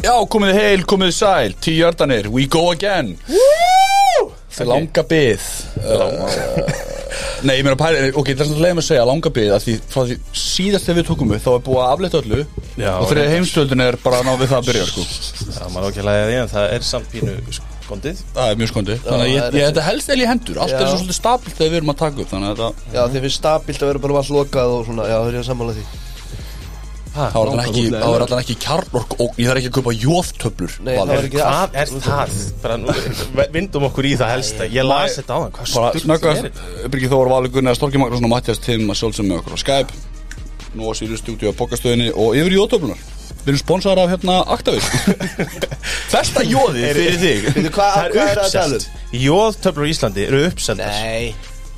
Já, komið heil, komið sæl, tíu jördanir, we go again. Það er langa uh, Nei, ég meina pæli, ok, það er svona leiðum að segja langa byð að því frá því síðast þegar við tókum upp þá er búið að aflita öllu. Já, og þegar heimstöldin er bara að ná við það að byrja sko. Það maður að læga því en það er samt pínu skondið. Það er mjög skondi Þannig að ég, ég þetta helst eða í hendur. Allt er Já. svo svolítið stabilt þegar við erum að taka upp Þannig að þetta Já, þið finnst stabilt að vera bara allt lokað og svona, já, það er ég að sammála því Það var allan ekki, það var allan ekki kjarnork og ég þarf ekki að kaupa jóftöflur Nei, það var ekki Hvað er það? Bara nú, vindum okkur í það helsta Ég las þetta á hann Hvað Bara sturlað snöggast, er? Byrgi Þór, Valur Gunnar, Storki Magnússon og Mattias Timm að sjálfsögum með okkur á Skype. Nú á síðu stúdíu á pokastöðinni og yfir jótöflunar Við erum sponsorar af hérna Actavis Festa jóði fyrir þig. Hvað, Það er það að tala um? Jóðtöflur í Íslandi eru Jú,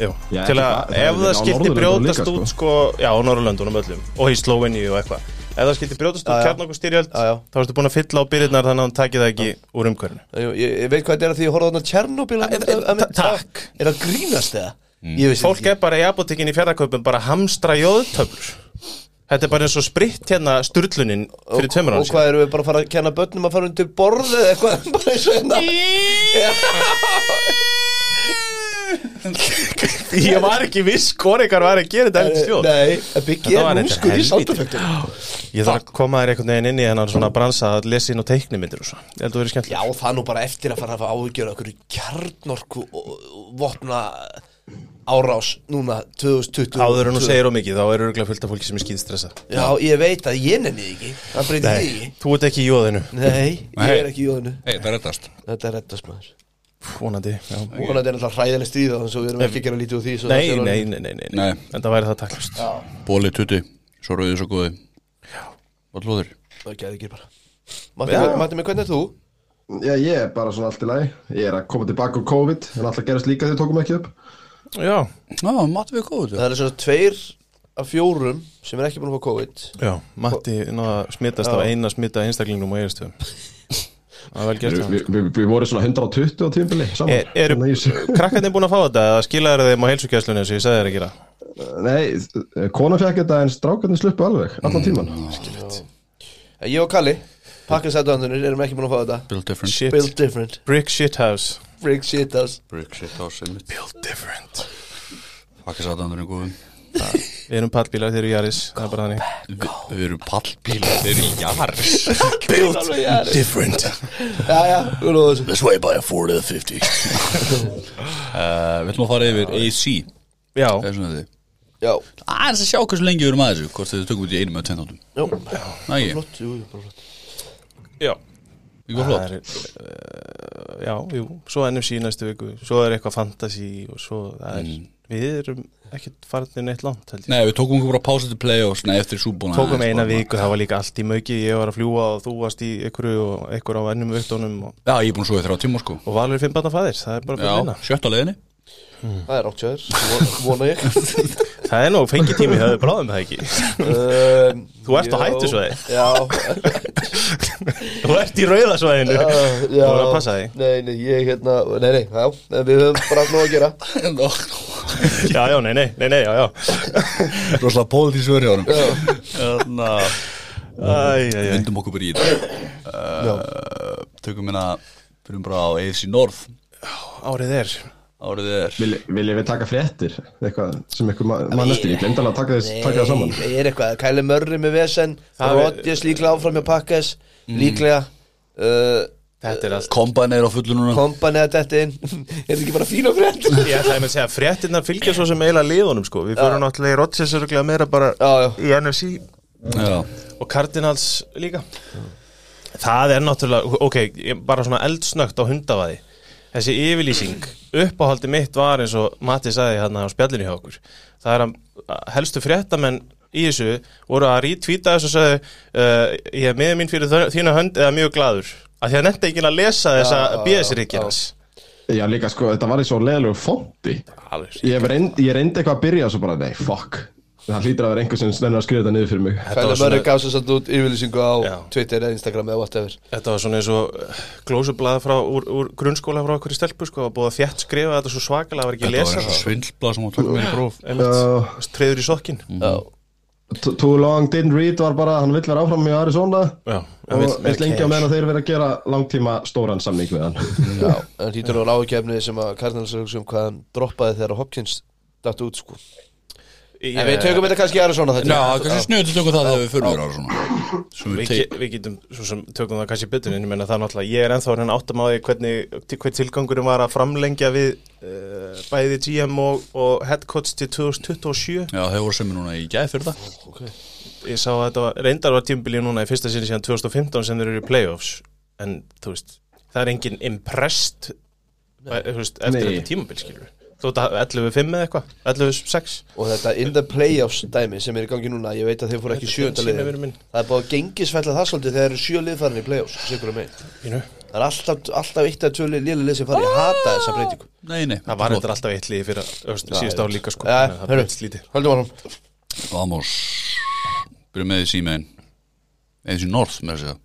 Já, til að ef það Norðurlöndunum brjótast út sko, já, á Norrlöndunum öllum og í Sloveni og eitthvað. Ef það skildi brjótast út Já, já. kjarn okkur styrjöld Já, já. þá ertu búin að fylla á byrðirnar þannig að hann takið það ekki úr umhverfinu. Ég, veit hvað þetta er að því ég horfði á þarna Tjernobyl að- að- að- takk. Er það grínast eða? Ég veist Fólk er bara í apotekin í fjárðarkaupum bara að hamstra jóðtöflur. Þetta er bara eins og spritt hérna sturlunin fyrir tveimur Og án hvað erum við bara að fara að kenna börnum að fara undir eða eitthvað? Bara eins og hérna Ég var ekki viss hvort ykkar var að gera þetta eftir stjóð Nei, að byggja er núskur í helvíti. sáttaföktum Ég þarf að koma þér einhvern veginn inn í hennar svona bransa að lesa inn á teiknimyndir og svo Ég held að það verið skemmtilega Já, það nú bara eftir að fara að áhyggjur okkur kjarnorku og og vopna árás núna 2020 Áður en þú segir á mikið þá er örgulega fullt af fólki sem er skýðstressa Já, ég veit að ég nenni því ekki. Það breytir því ekki. þú ert ekki í jóðinu. Nei, ég er ekki í jóðinu. Hei, það er reddast. Þetta er reddast Vonandi, þetta er alltaf hræðileg stríð Þannig að við erum ekki að gera lítið úr því Nei, nei, nei, nei, nei, Nei. En það væri það taklust Bóli, tutti, svo rauðið svo góði. Já. Hvað lóður? Það geði ekki bara. Matti, Matti, mig, hvernig er þú? Já, ég er bara svona allt í lagi. Ég er að koma tilbaka úr COVID En alltaf gerast líka því tókum ekki upp. Já, Já, matu við góðu Það er svona tveir af fjórum sem er ekki búin að fá COVID. Já, Matti að smittast af eina smitta einstaklingnum og eigastöðum Það er vel gert Við vi, vi, vorum svona 120 á tímbili saman Er- Eru Þannig að ég- krakkarnir búin að fá þetta eða skilaður þeim á heilsugæslunni eins og ég sagði þér að gera? Nei, kona fekk þetta en strákarnir sluppu alveg Allan tíman Ég og Kalli, pakkasættuandunir, erum ekki búin að fá þetta. Build different. Shit, Build different, brick shit house. Freak shit house. Brick shit house Build different. Fakka satandurinn góðum Við erum pallbílar, þeir eru Jaris Það er bara þannig. Vi, Við erum pallbílar, þeir eru jars Build different. Já, já, við erum þessu. This way by a 40 to 50 uh, Við ætlum að fara yfir AC Já, Það er svona þið? Já, Það er að sjá hversu lengi við erum að þessu Hvort þið tökum út í einum eða tvennátum já, Það ekki, flott, jú, jú, bara flott. Já. Það flott. Er, uh, Já, jú, svo NFC næstu viku Svo er eitthvað fantasy og svo það er, Við erum ekkert farinir neitt langt held ég. Nei, við tókum okkur bara pása til playoffs Nei, eftir súbúna Tókum eina viku, það var líka allt í mauki Ég var að fljúa og þú varst í einhverju og einhver á ennum vittunum og, Já, ég er búin að svo í þrjá tíma sko. Og Valur fimm barna fæðir, það er bara fyrir Já, vinna. sjötta leiðinni Það er átt sjöður, vona ég. Það er nú fengi tími, það er bráðum það ekki? Um, Þú ert á já, hættusvæði. Já, Þú ert í rauðasvæðinu já, Þú voru að passa því Nei, nei, ég hérna, nei, nei, já en Við höfum bara nú að gera. Já, já, nei, nei, nei, nei, já, já. Róslega pólitíð svör hjá honum. Þannig að Æ, æ, æ. Vindum okkur bara í þetta. Uh, Tökum hérna Fyrir bara á AFC North. Er Árið er Vil, Viljum við taka fréttir? Eitthvað sem eitthvað ma mann eftir? Ég glemd alveg að taka, þess, taka það saman. Nei, er eitthvað, Kæli Mörri með vesen. Það er- Rodgers líklega áfram hjá Pakkas Líklega. Uh, Þetta er allt. Komban er á fullu núna. Kompani að þetta inn. Er þetta ekki bara fína frétt? Ég ætlaði með að segja, fréttinnar fylgja svo sem eiginlega liðunum sko. Við fyrir náttúrulega í Rodgers öruglega meira bara Já, já. í NFC Já. Og Cardinals líka. Það er náttúrulega, ok, ég- bara svona eldsnögt á hundavaði Þessi yfirlýsing, uppáhaldi mitt var eins og Matti sagði hérna á spjallinu hjá okkur. Það er að helstu fréttamenn í þessu voru að rítvíta þessu og sagði uh, ég er með mín fyrir þína hönd eða mjög gladur að því að nefndi ekki að lesa þessa já, BS-ríkir já. líka sko, þetta var í svo hef reynd, ég reyndi eitthvað að byrja og svo bara, nei, fuck Það hlýtur að vera einhver sem stennur að skrifa þetta niður fyrir mig. Þetta var Mörri gaf sér satt út yfirlýsingu á Já. Twitter eða Instagram eða whatever. Þetta var svona eins og glósublað frá úr, úr grunnskóla frá okkur í stelpu sko og búið að þjætt skrifa þetta svo svakalega var ekki að Þetta var lesa eins og svindlblað sem hún tók mér í Já. treður í sokkin Too long didn't read var bara hann vill vera áfram í Arizona. Og eins cash. meðan þeir vera að gera langtíma stóran samning við hann. Já, en hýtur á ágefni sem að Cardinals um hvað hann droppaði þegar Hopkins datt út sko En við tökum þetta kannski aðra svona Já, þetta kannski snuðu til tökum það þegar við fyrir á svona. Svo Við, teip við getum svo sem tökum það kannski betur en ég menna það er náttúrulega, ég er ennþá hérna áttum á því hvernig, til hvern tilgangurinn var að framlengja við uh, bæði GM og, og head coach til 2027 Já, þeir voru sem er núna í gæð fyrir það. Ég sá að þetta var, reyndar var tímbilið núna í fyrsta sinni síðan 2015 sem þeir eru í playoffs. En þú veist, það er engin impressed Nei, veist, eftir Nei. þetta tímabil skilur þú veit að 11-5 eða eitthvað 11-6 Og þetta in the playoffs dæmi sem er í gangi núna Ég veit að þeir fóru ekki sjönda Sími liðin vinur minn. Það er búið að gengisfella það svolítið þegar þeir eru sjö liðfarin í playoffs Sigur um mig Pínu. Það er alltaf, alltaf eitt að tvö liðli lið sem fari Ég hata þessa breytingu. Nei, nei. Það var eitthvað alltaf eitt liði fyrir síðust ár líka sko. Ja, að það hörru. breytist lítið. Höldum árum Vamos. Byrjum með því símein Eða þessi norð með þessi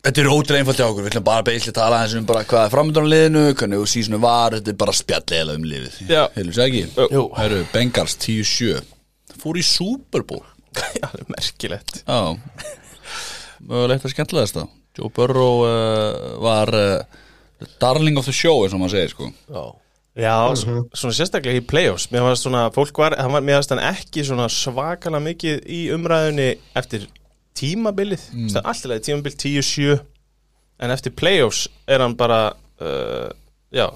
Þetta er ótrúlega einfalt hjá okkur. Við ætlum bara beisli tala aðeins um bara hvað er framöndan á liðinu Hvernig og sísonu var. Þetta er bara spjallega um liðið. Já. Heilum sér ekki? Jú. Herru, Bengals 10-7 Fór í Super Bowl. Já, það er merkilegt. Já. Mögulegt að skemmtilegast það Joe Burrow uh, var uh, Darling of the show eins og maður segir sko. Já. Já, mm svona sérstaklega í playoffs. Mér fannst svona, fólk var, hann var mér fannst hann ekki svona svakalega mikið í umræðunni eftir tímabilið. Mm. Alltaf tímabil 10-7 En eftir playoffs er hann bara uh, Já,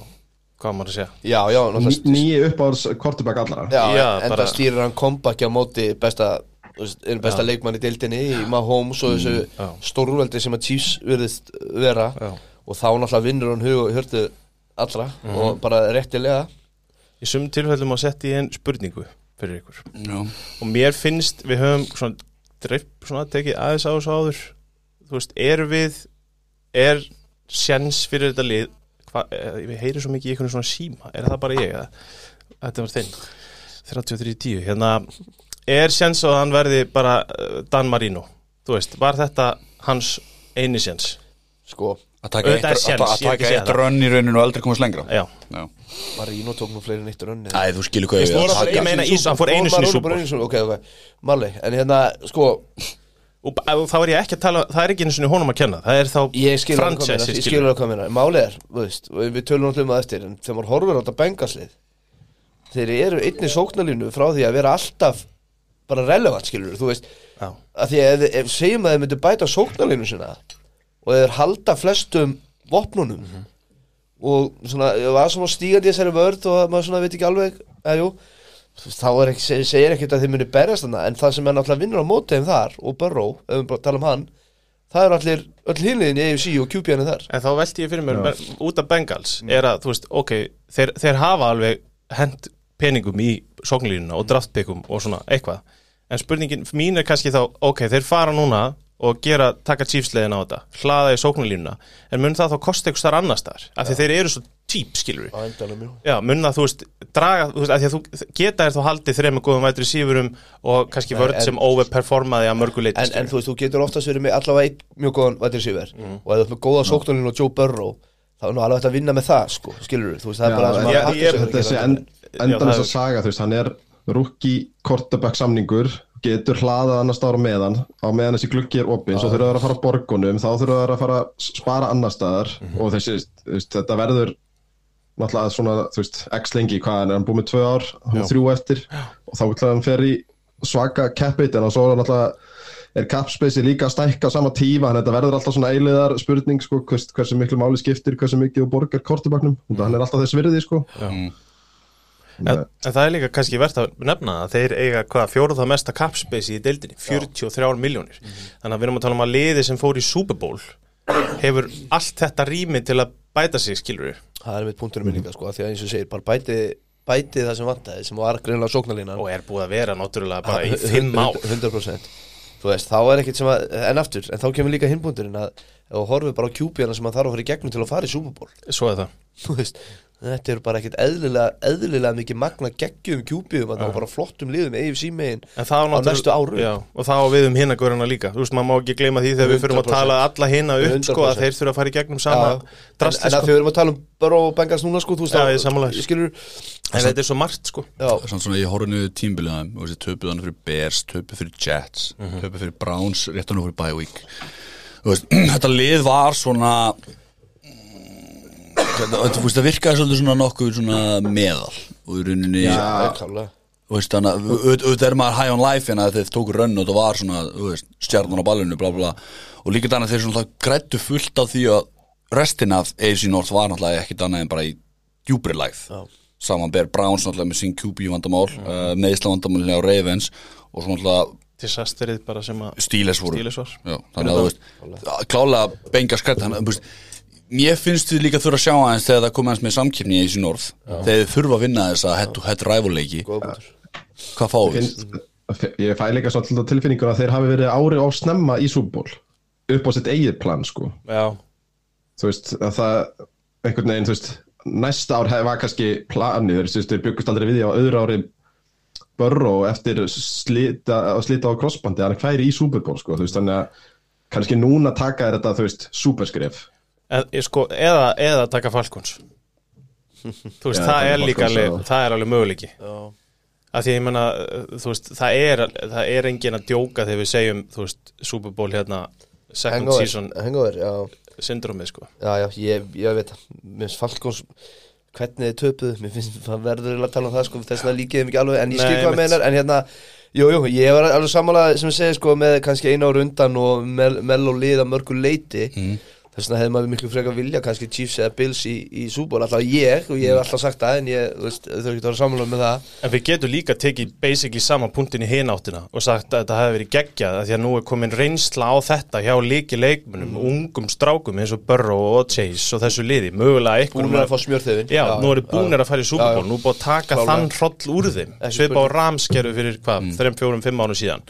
hvað maður að segja? Já, já, náttúrulega Nýji uppáðs quarterback allara Já, Já, enda bara- stýrir hann kompakki á móti besta, besta leikmann í deildinni í Mahomes og þessu já. stórveldi sem að Chiefs virðist vera. Já. og þá náttúrulega vinnur hann hug og hörtu allra Mhm. og bara réttilega. Í sum tilfellum að setja í einn spurningu fyrir ykkur. Já. Og mér finnst, við höfum svona, dreif, svona tekið aðeins á þessu áður Þú veist, er við Er sjens fyrir þetta lið hva, eh, Við heyrum svo mikið í einhvern svona síma Er það bara ég? eða? Þetta var þinn 33.10 Hérna, er sjens að hann verði bara eh, Dan Marino Þú veist, var þetta hans eini sjens? sko, Að taka eitt, að, að að rönn í rauninu og aldrei komast lengra. Já, Já. Marino tók nú fleiri en eitt rönni Æ, þú skilur hvað ég bara- ég meina í- hann fór einu sinni Bowl. Ok, ok, Marley, en hérna, sko og, þá er ég ekki að tala Það er ekki einu sinni honum að kenna. Það er þá meina, ég skilur hvað meina Málið er, þú veist, og við tölum náttúrulega um það eftir en þegar maður horfir á þetta bengaslið þeir eru einni sóknarlínu frá því að vera alltaf bara relevant, skilur þú veist Og þeir halda flestum vopnunum. Mhm. og svona, það er svona stígandi í þessari vörð og maður svona veit ekki alveg veist, þá er ekki, segir, segir ekkert að þeir muni berjast þarna. En það sem er náttúrulega vinnur á móti þeim þar og Burrow, ef við bara tala um hann það er allir, öll hinliðin í AFC og QB-inu þar. En þá velti ég fyrir mér men, út af Bengals er að, þú veist, ok, þeir, þeir hafa alveg hent peningum í sóknlínuna og draftpickum og svona eitthvað. En spurningin mín er kannski þá, ok, þeir fara núna og gera, taka Chiefs-leiðin á þetta hlaða í sóknlínuna, en mun það þá kosta eitthvað starf annars þar, af því þeir eru svo típ, skilur við, já, mun það, þú veist draga, þú veist, af því að þú geta þér þá haldið þreim með góðum vætri sífurum og kannski vörð sem overperformaði að mörgu leiti, en, en þú veist, þú getur oftast verið með allavega einn mjög góðan vætir síver Mm. og ef þú með góða sóknarlínu og Joe Burrow þá er nú alveg að vinna með það, sko, skilur þú veist, það Já, Þessi að. Já, að getur hlaðað annars staðar á meðan á meðan þessi gluggi er opinn, svo þurfa það að fara á borgunum þá þurfa það að fara að spara annar staðar og þessi, veist, þetta verður náttúrulega svona, þú veist, x lengi hvað hann er, hann búið með tvö ár, þrjú eftir og þá vil hann fer í svaka capit en svo er hann náttúrulega er capspace líka að stækka sama tíma þannig að þetta verður alltaf svona eiliðar spurning sko, hvers, hversu miklu máli skiptir, hversu mikið þú borgar kortebaknum, hann er alltaf þess virði sko. En, en það er líka kannski verðt að nefna að þeir eiga hvað fjóruða mesta capspace í deildinni 43 miljónir þannig að við erum að tala um að liði sem fór í Super Bowl hefur allt þetta rými til að bæta sig skilur við það er mitt punkturinn minn líka, sko, af því að eins og segir bara bæti, bæti það sem vantaði sem var greinlega sóknarlínan og er búið að vera náttúrulega bara í fimm ár. 100% þú veist, þá er ekkert sem að, en aftur en þá kemur líka hinbúndurinn að ef þú horfir bara á QB-ana sem að þarf að fara í gegnum til að fara í Super Bowl. Svo er það. Þú veist, Þetta eru bara ekkert eðlilega, eðlilega mikið magna geggjum kjúbiðum og bara flottum liðum En það á næstu árum já, Og það á við um hinnagöruna líka Þú veist, maður má ekki gleyma því þegar við fyrir að 100%. tala alla hinna upp sko, að 100%. þeir þurfa að fara í gegnum sama Já, en, drasti en að sko. því við erum að tala um Burrow og Bengals núna sko, þú veist Já, þá- ég sammála þér. ég skilur, En þetta er svo margt sko Samt svona ég horfði niður tímbiliðan og þessi töpuð hann fyrir Bears, töpuð fyrir Jets töpuð fyrir Browns, rétt hann fyrir bye week Þú veist, þetta lið var svona mm, þetta, þetta, þú veist, það virkaði svolítið svona nokkuð svona meðal og í rauninni klálega þú veist, þannig að auð- auðvitað er maður high on life en að þeir tóku rönn og það var svona stjarnan á ballinu, bla bla og líka þannig að þeir svona grættu fullt af því að restin af AFC North var náttúrulega ekkit annað en bara í djúbri lægð Já. saman ber Browns náttúrulega með sín QB vandamál mm. uh, meðisla vandamál á Ravens og svo náttúrulega Disasterið bara sem að Steelers voru Steelers var. Já, þannig að þú veist klálega benga skrætt þannig að Mér finnst þið líka þurfa að sjá aðeins þegar það kom aðeins með samkipni í þessu norð þegar þið þurfa að vinna þess að hættu hættu ræfuleiki góða bútur Hvað fáum við? finnst, ég fæ líka svolítið tilfinningur að þeir hafi verið ári á snemma í súból upp á sitt eigið plan sko. Já, þú veist að það einhvern veginn þú veist næsta ár var kannski planið. Þú veist þeir byggust aldrei við því á öðru ári Burrow eftir slita, að slita á crossbandi hann færi í Superból sko. Þú veist þannig að kannski núna taka þetta þú veist superskref ég sko, eða, eða taka Falcons. Þú veist, Já, það er líka alveg, það er alveg möguleiki. Já, að því ég menna, þú veist, það er það er engin að djóka þegar við segjum þú veist, Super Bowl hérna second hangover, season hangover, já. syndromið sko. Já, já, ég, ég veit það. Mér finnst Falkons hvernig þið töpuðu Mér finnst það verður að tala um það sko, þess að líkið þeim ekki alveg En ég skil hvað meinar. En hérna, jú, jú, ég var alveg sammála sem ég segi sko með kannski einu ára undan og mell og lið að mörgu leiti Þess vegna hefði maður miklu frekar vilja kannski Chiefs eða Bills í, í súból Alltaf ég, og ég hef alltaf sagt það En ég, veist, þau ekki að vera sammála með það. En við getum líka tekið basically sama punktin í hináttina og sagt að þetta hefði verið geggjað að því að nú er komin reynsla á þetta hjá líki leikmunum, ungum strákum eins og Burrow og Chase og þessu liði. Mögulega einhverjum Búin að fá smjörþefin Já, nú eru búinir að fara í Já, Bowl, nú er búið að taka þann hroll úr þeim. Svipa á ramskeru fyrir hvað, þreim, fjórum, fimm árum síðan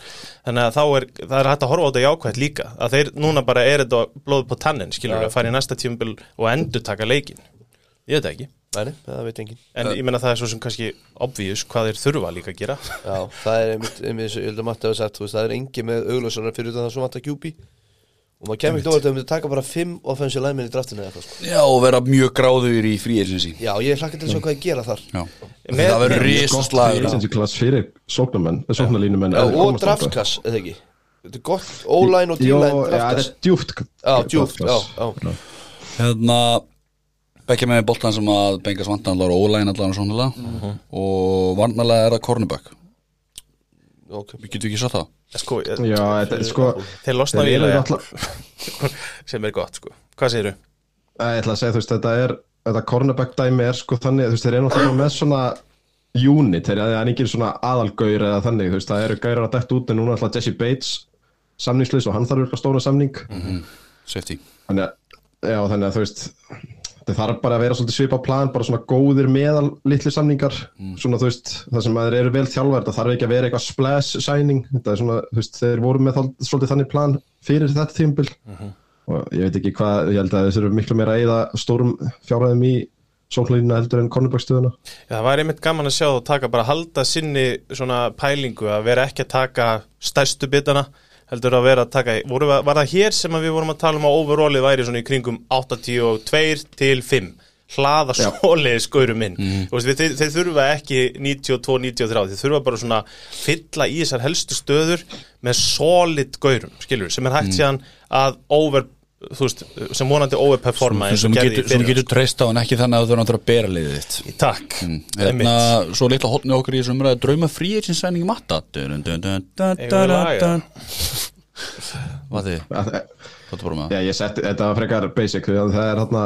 þannig að þá er, það er hægt að horfa á þetta jákvætt líka að þeir núna bara er þetta blóð på tannin, skilur við, að fara í næsta tímabil og endur taka leikin ég veit ekki, Nei, það veit enginn. En ég menna það er svo sem kannski obvious hvað þeir þurfa líka að gera. Já, það er einmitt, einmitt Matti hafa sagt, veist, það er engi með auglösarar fyrir það sem vantar QB og maður kemur ekki óvart að þau myndi taka bara 5 offensive linemen í draftinu eða eitthvað sko. Já, og vera mjög gráður í frí agency. Já, ég hlakka til að sjá hvað ég gera þar. Já, Með- það verður risaslagur. agency class fyrir sóknarmenn sóknarlínumenn Já, og draftkass, eða ekki? Þetta er gott, O-line og Jó, D-line já, þetta er djúft Já, djúft, já, já. Hérna Bekkja með boltan sem að Bengas vantanallar og ólægin allar og svona og varnalega er það cornerback Ok, Við getum ekki sagt það. Sko, Já, þetta er sko þeir losna við sem er gott sko, hvað segir þú? Æ, Ég ætla að segja, þú veist, þetta er þetta cornerback dæmi er sko þannig þú veist, þeir eru náttúrulega með svona unit, þeir eru engin svona aðalgaur eða þannig, þú veist, það eru gaurar að dætt út en núna ætla Jesse Bates samningslis og hann þarf eitthvað stóra samning. Safety. Þannig að, já, þannig að þú veist það þarf bara að vera svolítið svipa plan bara svona góðir meðal litli samningar. Svona þú veist, það sem að þeir eru vel þjálfar það þarf ekki að vera eitthvað splash signing. Þetta er svona, þú veist, þeir voru með svolítið þannig plan fyrir þetta tímbil og ég veit ekki hvað, ég held að þeir eru miklu meira að eyða stórum fjárhæðum í sóknlínuna heldur en cornerback-stöðuna Já, það var einmitt gaman að sjá það taka bara halda sinni svona pælingu að vera ekki að taka stærstu bitana heldur að vera að taka, voru, var það hér sem við vorum að tala um að overallið væri svona í kringum 82 til 5 hlaða svoleiði skaurum inn. Mm. við, þeir, þeir þurfa ekki 92, 93, þeir þurfa bara svona fylla í þessar helstu stöður með solid gaurum, skilur sem er hægt síðan að over þú veist, sem vonandi overperforma sem gerði getur, sem getur treyst á en ekki þannig að þú þurfa náttúrulega að bera liðið þitt. Takk, Hérna, einmitt. Svo litla hotni okkur í þessum umræðu drauma frí agent signing matta. Hvað þið? Hvað þú bara með? það? Já, ég setti, þetta var frekar basic því að það er hérna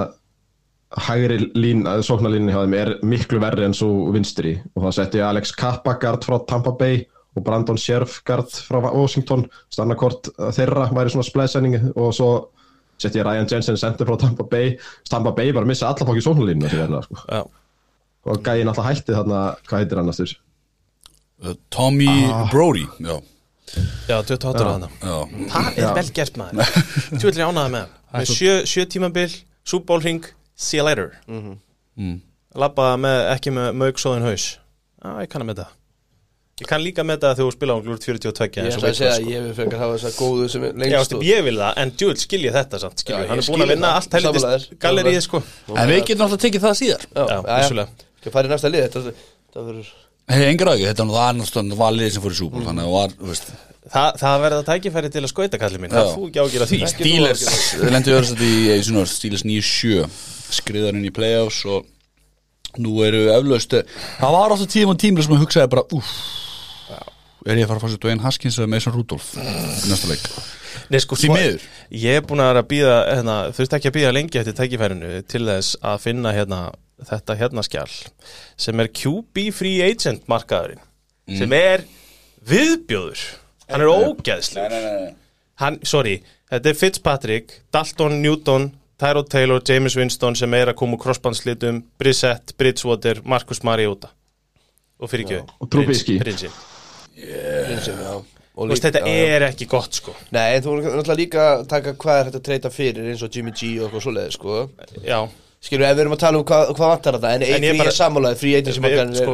hægri lín, sóknarlínu hjá þeim er miklu verri en svo vinstri. Og það setti Alex Kappa guard frá Tampa Bay og Brandon Sheriff guard frá Washington. Stannakort þeirra væri svona splæsending og svo setti ég Ryan Jensen center frá Tampa Bay. Tampa Bay bara missa alla fólki sóknarlínu sko. Já. og gæinn alltaf hætti þarna, hvað heitir hann aftur? Uh, Tommy Brody Já, Já, 28 ára Það er vel gert maður. Þú vil ég ánaði með hann. Með sjö, sjö tímabil, súbólring See you later. Mm. labba með, ekki með mögsóðin haus. Já, ég kann að með það Ég kann líka með það þegar þú spila á glúrt 42 Ég eins og ætla að segja Viktor, að ég vil frekar hafa þessa góðu sem er Já, lengst veistu, ég vil það, en djúvel skilja þetta samt, skilja, Já, hann ég er búin að vinna það. allt helvitist Sammála galleríið, sko. En við getum alltaf tekið það síðar. Já, Já, já, já. vissulega. Ekki að fara í næsta lið Þetta þetta verður Hei, engar ágjur, þetta var það var liðið sem fór í súbúl Þannig að það var, veist. Þa, Það verða tækifæri til að skauta kallið mín, það Já. fú ekki ágjur að því. Steelers, við lendum öðru Steelers 9-7 skriðar inn í playoffs og nú eru eflaust það var alltaf tíma og tímur sem að hugsaði bara úff, er ég að fara að fá sér Dwayne Haskins eða Mason Rudolph í næsta leik? Nei, sko, Því svo- miður. Ég er búin að býða hérna, þurfti ekki að býða lengi eftir tækifærinu til þess að finna hérna, þetta hérna skjál sem er QB Free Agent markaðurinn sem er viðbjóður. Hann er ógeðslegur. Nei, hann, sorry, þetta er Fitzpatrick Dalton, Newton, Tyrod Taylor James Winston sem er að koma úr crossbandslitum Brissett, Bridgewater, Marcus Mariota. Og fyrir ekki Og Veist, líka- þetta er ekki gott sko. Nei, en þú voru náttúrulega líka að taka hvað er þetta að treyta fyrir eins og Jimmy G og eitthvað svoleiði, sko. Já, Skilur, ef við erum að tala um hvað, hvað vantar þetta En, En ég ég bara- er sammálaði, frí eitin sem okkar sko,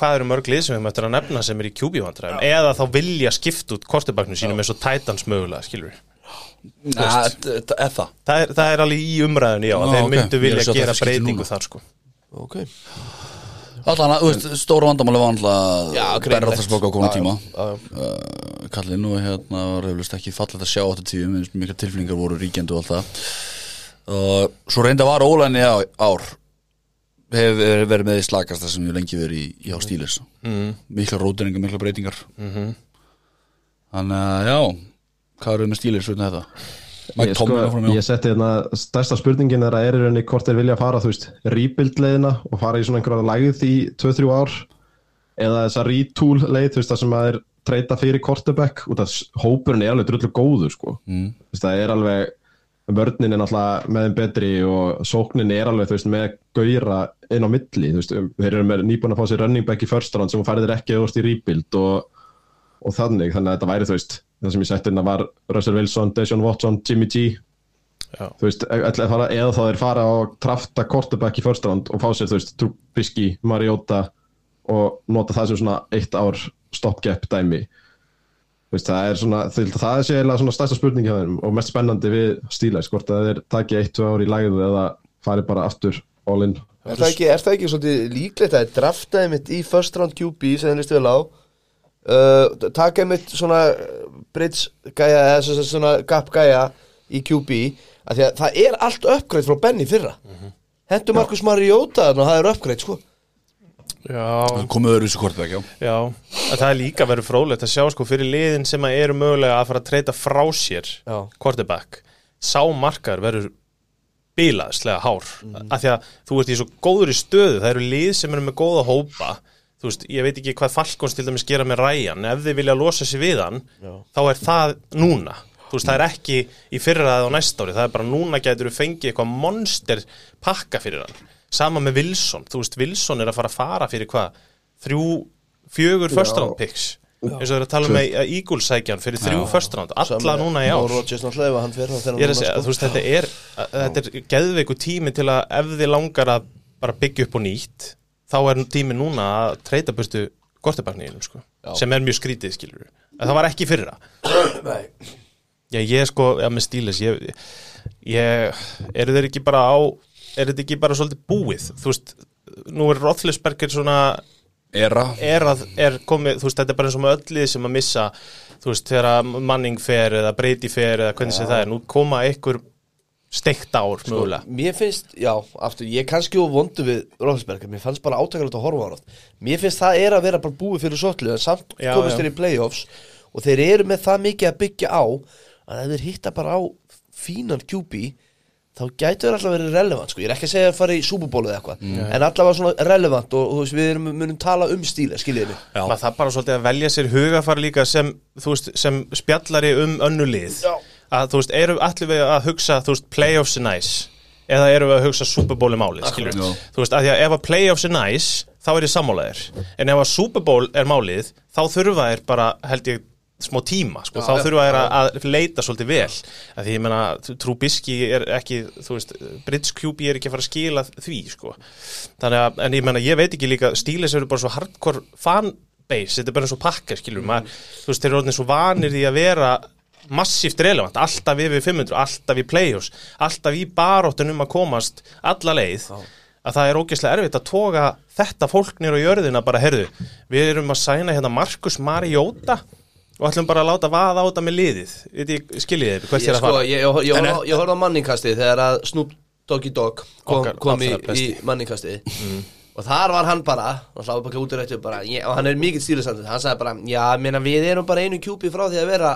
hvað eru mörg lið sem við möttum að nefna sem er í QB-vandræðum eða þá vilja skipta út kortebaknum sínum eins og Titans mögulega, skilur við þetta er það það er, það er alveg í umræðinu, já, þeir myndu vilja gera breytingu þar, sko. Ok Allan að, þú veist, stóra vandamáli var alltaf Já, Berra þess bóka á Já, tíma. uh, Kallinn og hérna var reyflust ekki fallið að sjá áttu tíu minnst mikla tilflingar voru ríkjandi og allt það. Og svo reynda var ólæni á, ár hefur verið með því slakasta sem við lengi verið í, í á stílis mm. mikla róteringar, mikla breytingar. Mm þannig að já hvað eru með stílis með þetta Ég, sko, ég setti hérna stærsta spurningin þegar er í rauninni hvort þeir vilja fara, þú veist, rebuild leiðina og fara í svona einhverja lægð í 2-3 ár eða þessa retool leið, þú veist, það sem að þeir treyta fyrir quarterback út af hópurinn er alveg drullu góður, sko mm. þú veist, það er alveg vörnin er náttúrulega með þeim betri og sóknin er alveg, þú veist, með gauðra inn á milli, þú veist, þeir eru með nýbúin að fá sér running back í first round sem hún færðir ekki veist, í rebuild og, og þannig, þannig að þetta væri, þú veist það sem ég setti hérna var Russell Wilson, Deshaun Watson, Jimmy G. Já. þú veist, að fara, eða þá þeir fara og trafta quarterback í first round og fá sér, þú veist, Trubisky, Mariota og nota það sem svona eitt ár stopgap dæmi. Þú veist, það er svona, það, er sér svona stærsta spurning hjá þeim og mest spennandi við stílæs, hvort að þeir taki eitt, tvö ár í lægðu eða fari bara aftur all in. Er það ekki, er það ekki svolítið líklegt að draftaði mitt í first round QB sem þeir listu vel á uh, taka mitt svona bridge gæja eða svona, svona gap gæja í QB að því að það er allt uppgreitt frá Benny fyrra. Hendur Markus Mariota og það er uppgreitt sko. Já, komið öðru þessu kortbæk, já? Já, að það er líka verið frólægt að sjá sko fyrir liðin sem að eru mögulega að fara að treyta frá sér Já. quarterback. Sá markar verður bilaðslega hár. Mhm. af því að þú ert í svo góður í stöðu það eru lið sem eru með góða hópa þú veist, ég veit ekki hvað Falkons til dæmis gera með Ryan, ef þið vilja losa sig við hann þá er það núna. Þú veist, það er ekki í fyrra eða á næsta ári. Það er bara núna getur við fengið eitthvað monster pakka fyrir hann. Sama með Wilson, þú veist, Wilson er að fara að fara fyrir hvað, þrjú fjögur first round picks. Eins og þeir eru að tala um með Eagles sækjan fyrir þrjú first round, alla núna í ár. Er að sko. þú veist, þetta er, þetta er geðveiku tími til að ef þið langar að bara byggja upp og nýtt, þá er tími núna að treyta burtu gortibakniðinum, sko, sem er mjög skrítið, skilur en það var ekki fyrra. Nei. Já, ég sko, ja, með stílis, ég, ég, eru þeir ekki bara á, er þetta ekki bara svolítið búið, þú veist, nú er Rothlisberger svona, Era. Er að, er komið, þú veist, þetta er bara eins og með öllið sem að missa, þú veist, þegar manning fer eða breyti fer eða hvernig sem það er, nú koma einhver steikt ár, mögulega. Mér finnst, já, aftur, ég er kannski og vondu við Róðsberg, mér fannst bara átakalegt að horfa á hann Mér finnst það er að vera bara búið fyrir sotlu en samt Já, komist já. þeir í playoffs og þeir eru með það mikið að byggja á að ef þeir hitta bara á fínan QB þá gætu þeir alltaf verið relevant sko. ég er ekki að segja að fara í Superból eða eitthvað en allavega svona relevant og, og þú veist, við erum, munum tala um stíla, skiljiði mig Já. það bara svolítið að velja sér hugafar líka sem, þú veist, sem spjallari um önnulið Já. Að þú veist, erum allir við að hugsa þú veist, playoffs er nice? Eða erum við að hugsa Super Bowl er málið, skilur Já. þú veist, að því að ef að playoffs er nice þá er ég sammálaðir, en ef að Super Bowl er málið, þá þurfa þeir bara, held ég smá tíma sko. Já, þá þurfa þeir að, að leita svolítið vel. Að því ég meina Trubisky er ekki þú veist, Brits QB er ekki að fara að skila því sko. þannig að, en ég meina ég veit ekki líka Stíles eru bara svo hardcore fanbase þetta er bara svo pakka skilur maður, þú veist, þeir eru orðin svo vanir því að vera massíft relevant, alltaf yfir 500 alltaf í play-offs, alltaf í baróttun um að komast alla leið að það er ógeðslega erfitt að toga þetta fólk nýr á jörðina bara, herðu við erum að sæna hérna Markus Mariota og ætlum bara að láta vaða á þetta með liðið. Skiljið þið, hvert er að sko, fara? ég, ég, ég, horfði á- ég horfði á manningkastið þegar að Snoop Doggy Dogg kom, Okkar kom í, í manningkastið. Og þar var hann bara og hlá bara út í rættu bara ég, og hann er mikill stílusandur hann sagði bara já, meina, við erum bara einu kjúpi frá því að vera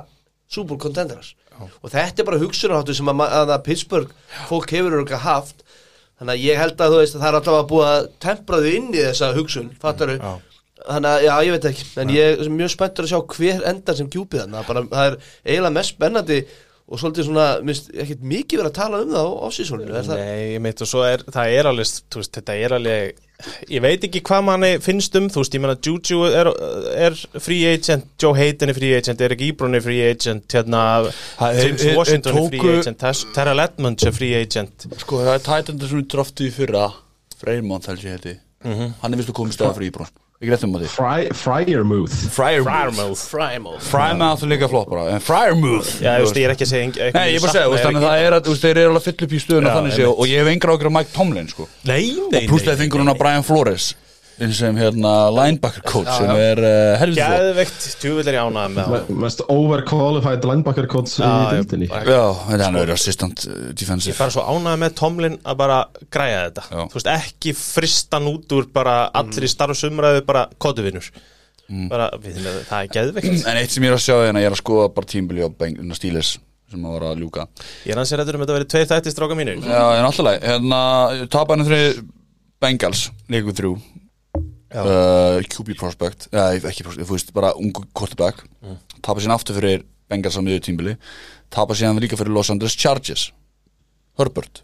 Super Contenders. Og þetta er bara hugsunarháttu sem að, að, að Pittsburgh fólk hefur örgulega haft. Þannig að ég held að þú veist að það er alltaf að búa að tempra þau inn í þessa hugsun fattaru Já. Þannig að, já, ég veit ekki, en ég er mjög spenntur að sjá hver endar sem kjúpið þannig að það er eiginlega mest spennandi og svolítið svona, minnst, ekkert mikið verið að tala um það á er það? Nei, ég meit og svo er, það er alveg, þú veist, þetta er alveg, ég veit ekki hvað manni finnst um, þú veist, ég meina Juju er, er free agent, Joe Hayden er free agent, Erik Ebron er free agent, hérna, James Washington er free agent, Terrell Edmonds er free agent. Sko það er tætendur sem við draftu í fyrra Freymont held ég heiti Hann er vist að koma í staða fyrir Á Frymouth. Frymouth Frymouth er líka flott bara. En Frymouth Já, þú veist, ég er ekki að segja Nei, ég er bara að segja, þú veist, þannig að það er að, þú veist, þeir eru alveg að fylla upp í séu og ég hef engra ákveður Mike Tomlin, sko. Nei, nei, nei. Púslega þingur hún að Brian Flores sem hérna linebacker coach sem er uh, helvið flott. Gæðveikt, djúvill ég ánægð með það. Mest overqualified linebacker coach í Já, ég- dildinni Já, þetta hann er assistant Ég defensive. Fara svo ánægð með Tomlin að bara græja þetta. Já. Þú veist, ekki fristan út úr bara allir í starfsumræðu bara kotuvinnur. Bara, við, það er geðveikt. En eitt sem ég er að sjá hérna, ég er að skoða bara tímbili á Bengina Stíles sem að var að ljúka. Ég er að rættur um að þetta verið tveir þætti stráka mínir. Já, en alltaf leið, hérna tapa henni þrjum Bengals leikur þrjú uh, QB prospect. Eða ekki prospect, þú veist, bara ungu quarterback. Mm. tapa síðan aftur fyrir Bengals á miður tímbili tapa síðan líka fyrir Los Angeles Chargers. Herbert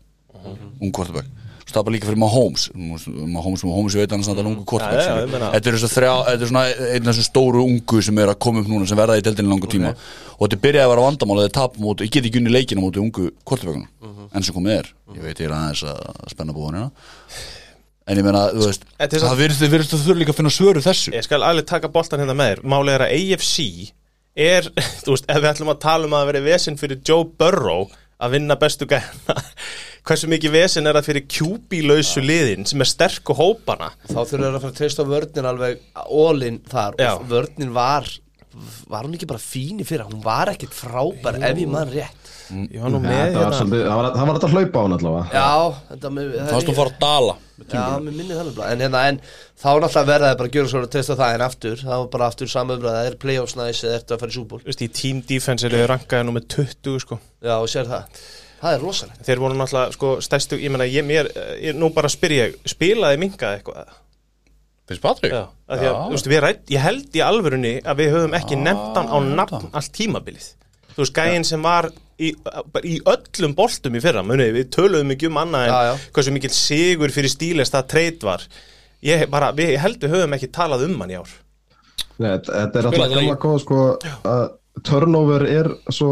ung quarterback. Svo tapa líka fyrir Mahomes. Mahomes, Mahomes ég veit hann er ungu quarterback skilur. ég meina- þetta er þetta er svona einn af þessum stóru ungu sem er að koma upp núna sem verða í deildinni langu tíma. Og þetta byrjaði að vera vandamál að þeir tapa móti, ég get ekki unni leikina móti ungu quarterbackunum enn sem komið er, ég veit ég er aðeins að spenna búin hérna en ég meina, þú veist, Þetta er það virðist virðist að þurfa líka að finna svöru þessu. Ég skal alveg taka boltan hérna með þér. Málið er að AFC er, þú veist, ef við ætlum að tala um að það veri vesinn fyrir Joe Burrow að vinna bestu gæna hversu mikið vesinn er það fyrir QB-lausu liðin sem er sterk og hópana? Þá þurfum við að fara að treysta á vörnin alveg all-in þar. Já. og vörnin var var hún ekki bara fín í fyrra? Hún var ekkit frábær ef ég mann rétt Ég var nú með það, var hérna svolítið, það, var, það var þetta að hlaupa á hann allavega. Já, þetta með það varst að fara að dala Já, mér minni það nefnilega en, hérna, en þá náttúrulega verða það bara að gera svo að testa það en aftur, það var bara aftur samöfrað er playoffs næs eða ertu að fara í súból Þú veist, í team defense eru þau rankaði nú með 20 sko. Já, og sér það. Það er rosalegt. Þeir voru náttúrulega sko, stærstu, ég meina, ég, mér, ég, nú bara spyr ég spilaði minkaði eitthvað? Finnst Patrik? Já, af því að, þú veist, við rætt, ég held í alvörunni að við höfum ekki nefnt hann á nafn allt tímabilið þú veist, gæinn sem var í, í öllum boltum í fyrra muni, við töluðum ekki um annað en Já, já. hversu mikil sigur fyrir stílist það treyt var ég, bara, við, ég held við höfum ekki talað um hann í ár Nei, þetta er alltaf gamla góð sko, að turnover er svo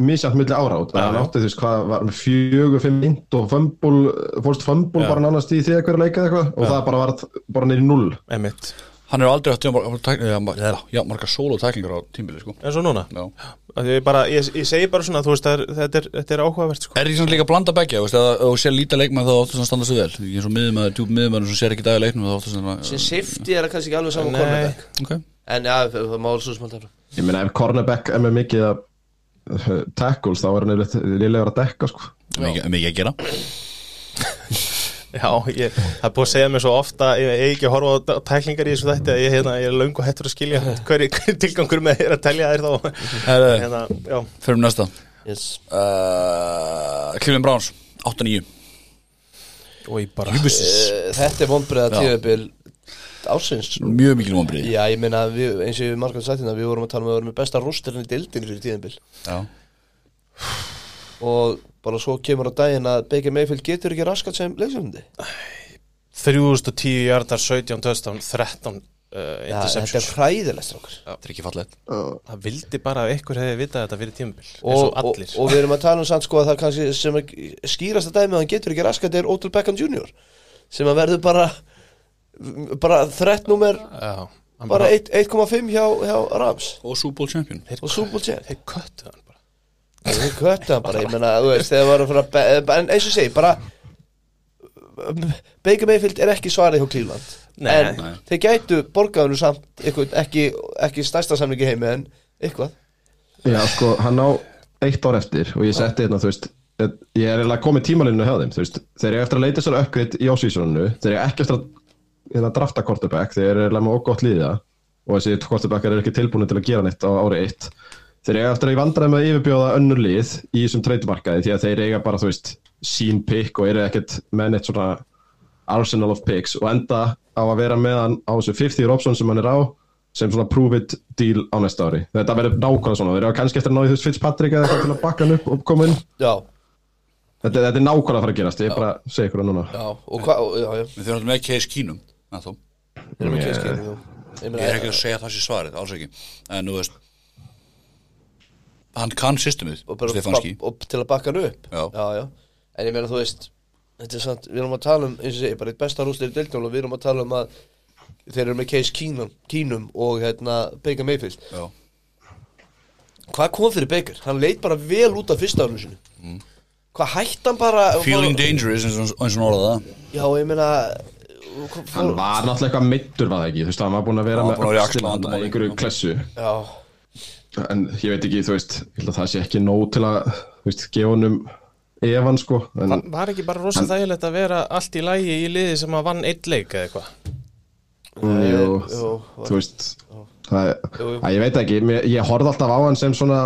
misjæmt milli ára út Já, hann já. átti veist hvað var með fjögur, fimm int og fömbul, fórst fömbul Já. bara nánast í því að hverja leika eða eitthvað og það bara var bara neyri null Einmitt. Hann er aldrei átt já, já, marga solo tæklingar á tímbili sko. en svo núna? Já. Af því ég, bara, ég, ég segi bara svona, þú veist, það er, þetta, er, þetta er áhugavert sko. Er því samt líka að blanda begja, veist, að þú sér lítið leikmann þá áttu að standa sig vel. Ég er svo miðumæður, djúb miðumæður sem sér ekki dag í leiknum að Sem safety er það kannski ekki alveg saman cornerback. Ok, En já, það má alveg svo smalt efra ég meina ef cornerback er með mikið að uh, tackles þá er hann liðlegur að dekka sko. Mikið að gera Já, ég, það er búið að segja mér svo ofta ég ég ekki að horfa á tæklingar í þessu þætti að ég, hérna, ég er löngu hættur að skilja hver, hver tilgangur með þér að telja þér þá. Hérna, já, fyrir næsta. Yes. uh, Cleveland Browns, 8-9 og ég bara. Uh, Þetta er vonbreiða Já. tíðabil ásins Mjög mikil vonbrið Já, ég meina, við, eins og við margum sagt hérna Við vorum að tala um að við vorum með besta rústirinn í dildin fyrir tíðabil Já, Og bara svo kemur á daginn að Baker Mayfield getur ekki raskat sem leiksjöfundi 3010 hjartar, 17 touchdown, 13 uh, Já, þetta er hræðilegt strákar. Þetta er ekki fallegt. Það vildi bara að ykkur hefði vitað þetta fyrir tímabil eins og, og og, við erum að tala um samt sko að það kannski sem er skýrasta dæmi að hann getur ekki raskat er Odell Beckham Jr. sem að verður bara bara þrett númer Já, hann bara 1 1,5 hjá, hjá Rams. Og Super Bowl champion. Og Super Bowl champ. þeir köttu hann bara Þeir köttu hann bara, ég meina, þú veist, þegar var að fara að be- en eins og ég segi, bara Baker Mayfield er ekki svarið hjá Cleveland Nei. en Nei. þeir gætu borgaðinu samt eitthvað, ekki, ekki stærsta samlingi heimi en eitthvað Já, sko, hann á eitt ár eftir og ég setti hérna, þú veist ég er eiginlega komið tímalinu hjá þeim, þú veist þeir eru eftir að leita sér uppgreitt í ásvísuninu þeir eru ekki eftir að, hérna, drafta quarterback þeir eru eiginlega með ógótt líða og þessi quarterbackar eru ekki tilbúin til að gera neitt á ári eitt þeir eru eftir að ég vandræði með að yfirbjóða önnur lið í þessum treytumarkaði því að þeir eiga bara, þú veist, sín pick og eru ekkert með neitt svona arsenal of picks og enda á að vera með hann á þessu 50 option sem hann er á sem svona prove it deal á næsta ári. Þetta verður nákvæmlega svona, þeir eru kannski eftir að ná í veist Fitzpatrick eða eitthvað til að bakka hann upp og koma inn. Já, þetta, þetta er nákvæmlega að fara að gerast, ég er bara að segja ykkur það núna. Já, og hvað, já, já, Við þurfum alltaf með Case Keenum Ná, þó. við erum ekki að skilja þú Ég er ekki að segja það sé svarið, alls ekki. En þú veist Hann kann systemið, og, bara, Stefanski og til að bakka hann upp. Já. já, já. en ég meina þú veist þetta er sant, við erum að tala um eins og segi, bara eitt besta rústir í deildjón og við erum að tala um að þeir eru með Case Keenum, Keenum og hérna Baker Mayfield. Já, hvað kom fyrir Baker? hann leit bara vel út af fyrsta árinu sinu hvað hætti hann bara Feeling dangerous eins og eins og hann orðaði það. Já, ég meina hann var náttúrulega eitthvað meittur var það ekki, þú veist, hann var búin að vera var með axlavandamáli. í einhverju klessu. Já, en ég veit ekki, þú veist, ég held að það sé ekki nóg til að, þú veist, gefa honum Evan sko, en Var- ekki bara rosa þægilegt að vera allt í lægi í liði sem að vann eitt leik eða eitthvað? Mm, jú, jú, þú veist það, að ég veit ekki, mér, ég horfði alltaf á hann sem svona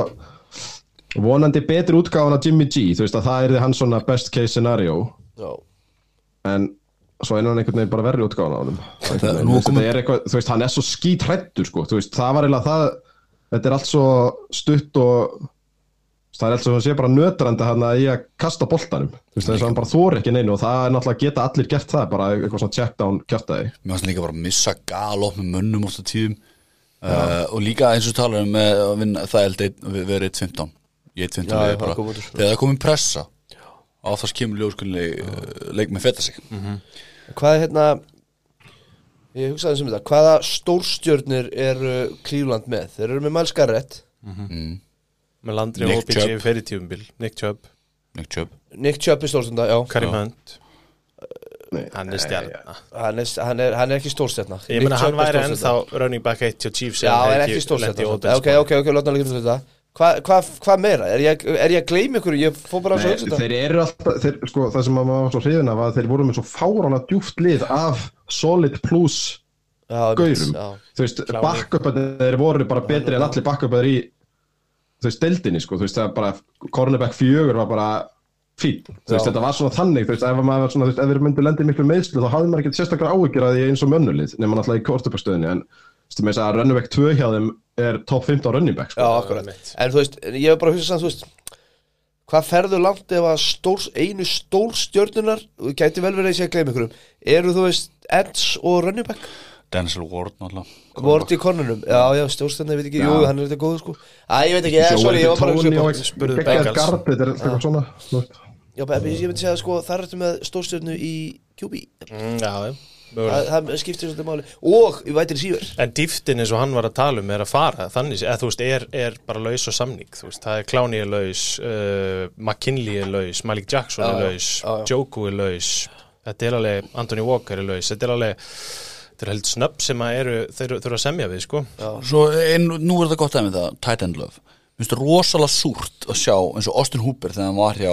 vonandi betri útgáfan af Jimmy G, þú veist að það er hans svona best case scenario. Já, en svo hann einhvern veginn bara verri útgáfan á er eitthvað, þú veist, hann er svo skítrættur sko, þú veist, það var eiginlega það þetta er allt svo stutt og það er allt svo hann sé bara nötrandi hann að ég að kasta boltanum. Þú veist, þess að hann bara þóri ekki neinu og það er náttúrulega geta allir gert það, bara eitthvað svona check down kjartaði. Mér fannst líka bara að missa galop með mönnum ofta tíðum. Uh, Og líka eins og talar um með að vinna það að vera 1.15 Ég 1.15 Já, liði já, bara. Þegar það komið pressa Á það skemur ljóskunni leik með feta sig hvað er hérna ég hugsaði sem þetta. Hvaða stórstjörnir eru Cleveland með? Þeir eru með Miles Garrett. Mm. með Landri Nick og OBJ Chubb. fyrir tímabil Nick Chubb, Nick Chubb. Nick Chubb er stórstjörna, já. Karim. Hunt. Hann er stjarn hann er, hann er, hann er ekki stórstjörna. Ég meina hann væri ennþá running back 1 hjá Chiefs Já, hann hefði ekki stórstjörna. Ok, ok, ok, láta hann líka fyrir þetta Hvað hva, hva meira? Er ég, er ég að gleyma ykkur? Ég fór bara að hugsa þetta. þeir eru alltaf, þeir, sko, það sem maður var svo hrifin af að þeir voru með svo fárana djúft lið af solid plus gaurum þú veist, backuparnir þeir voru bara betri en allir backuparnir í þú veist, deildinni, sko, þú veist, það bara cornerback fjögur var bara fín, þú veist, þetta var svona þannig, þú veist, ef maður var svona, þú veist, ef þeir myndu lendið miklu meðslu, þá hafði maður ekkert sérstaklega áhyggjur að því eins og mönnulið, nema náttúrulega í kortupastöðinni, en þú veist, með þess að back 2 hjá þeim er top 15 running back, Já, sko, akkurat. Einmitt. En þú veist, ég hef bara að hugsa samt, þú veist Hvað ferðu langt ef að stór, einu stórstjörnunar Gæti vel verið að ég sé að gleyma ykkur um Eru þú veist, Eds og running back? Denzel Ward náttúrulega. Vort í kornunum Já, já, stjórnstjörna, ég veit ekki, jú, Já. hann er þetta góður sko. Æ, ég veit ekki, ég, sorry, ég var bara að á- og spurðu Bengals. guard, þetta er eitthvað svona, þú veist? Já, ég myndi segja sko, þar ertu með stórstjörnu í QB Mm, já, já. Það, það skiptir svolítið máli. Og, ég væti síver En dýftin eins og hann var að tala um er að fara þannig, eða þú veist, er, er bara laus og samning þú veist, það er Clowney er laus uh, McKinley er laus, Malik Jackson Já, er já, laus já, já. Joku er laus. Þetta er alveg, Anthony Walker er laus. Þetta er alveg, þetta er held snöpp sem að eru, þeir þurfa að semja við, sko. Svo en, nú er þetta gott að með það Tight end love Mér finnst það rosalega súrt að sjá eins og Austin Hooper þegar hann var hjá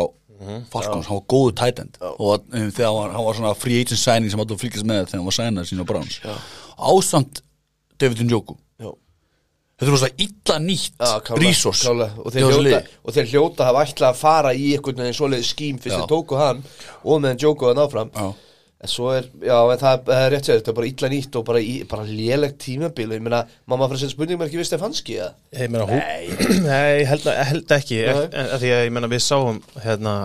Falcons, hann var góðu tight end. Og þegar hann var, hann var svona free agent signing sem alltaf fylgjast með þegar hann var signað sín á Browns. Ásamt David Njoku. Þetta er rosalega illa nýtt resource og, þeir hljóta, og þeir hljóta hafa ætlað að fara í einhvern veginn svoleiði skím fyrst þeir tóku hann og meðan Jóko hann áfram Já. En svo er, já, en það, er rétt sér þetta er bara illa nýtt og bara, bara lélegt tímabil. Ég meina, mamma fyrir að setja spurningmerki við Stefanski eða? Ég meina, Nei, Nei held, held ekki. Að því að ég meina við sáum hérna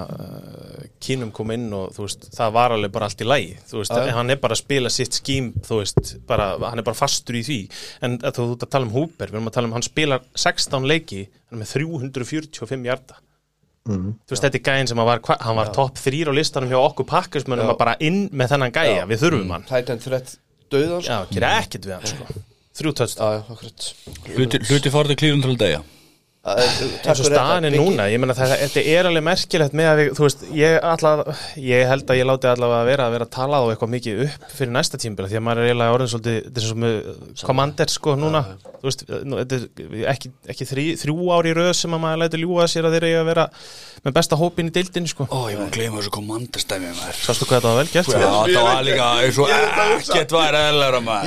Kínum kom inn og þú veist, það var alveg bara allt í lægi þú veist, já. hann er bara að spila sitt skím þú veist, bara, hann er bara fastur í því. En að þú ert að tala um Húper við erum að tala um hann spilar 16 leiki hann er með 345 hjarta þú veist, þetta er gæðin sem var hann var topp 3 á listanum hjá okkur pakkismönnum að bara inn með þennan gæja, við þurfum hann. Titan threat döðan já, gera ekkert við hann sko. þrjú tötst Já, já, akkurat. Hluti, til klírun til deyja eins og staðan er núna, ég meina það, þetta er alveg merkilegt með að við, þú veist, ég alla, ég held að ég láti allavega að vera að vera að tala á eitthvað mikið upp fyrir næsta tímbila því að maður er eiginlega orðin svolítið, þetta er svo með kommander sko núna, þú veist, er ekki, ekki þrý, þrjú ári í röð sem að maður lætur ljúga sér að þeir eiga að vera með besta hópin í deildinni sko. Ó, ég var að gleyma þessu komandastæmi maður. Sástu hvað þetta var vel gert? Já, það var líka eins og Ég er að hugsa- ekkert var eðlæra maður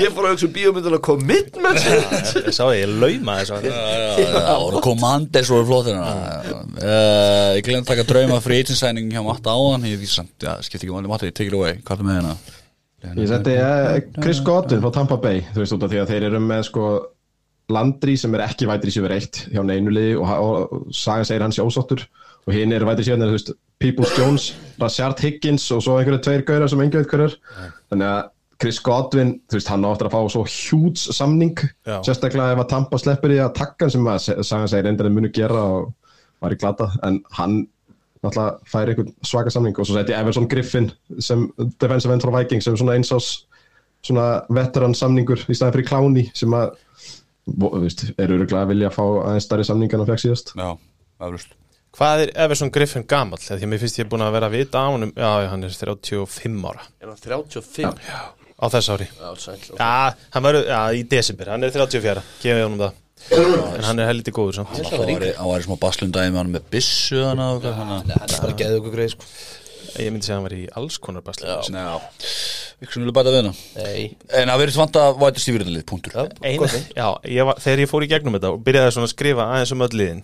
Það voru flottir uh, Ég glemt að taka drauma free agent signing hjá Matta áðan Ég veit samt, já, skipti ekki máli. Matta, ég take it away. Hvað er með hérna? Ég seti eh, Chris Godwin frá Tampa Bay þú veist út af því að þeir eru með sko Landry sem er ekki vætri sér eitt hjá neinu liði og, og, og Sagan segir hans ósáttur. Og hinn er vætri veist Peoples Jones, Rashard Higgins og svo einhverju tveir gaurar sem engi veit hverjar þannig að Chris Godwin þú veist hann áttur að fá svo hjúts samning Já. sérstaklega ef að Tampa sleppur í að takka hann sem að Sagan segir endur að munu gera og var í glata en hann náttúrulega fær einhvern svaka samning og svo seti Everson Griffin sem defensive end frá Vikings sem svona einsás svona veteran samningur í staðin fyrir Kláni sem að veist, er öruglega að vilja fá aðeins stærri samning en hann fekk síðast Já, Hvað er Everson Griffin gamall? Því að mér finnst ég búin að vera að vita á honum Já, já, hann er 35 ára Er hann 35? Á þess ári. Já, sæll Já, hann í desember, hann er 34 gefið honum það. En hann er helviti góður hann var í smá baslundæði með hann með Nei, hann er bara geðið okkur greið sko. Ég myndi segja að hann var í alls konar Já, við sem vilja bæta við hana. Nei. En það verður svont að væta stífyrirlið, punktur. Já, Einu, gott já, ég var, þegar ég fór í gegnum þetta og byrjaði að skrifa aðeins um öll liðin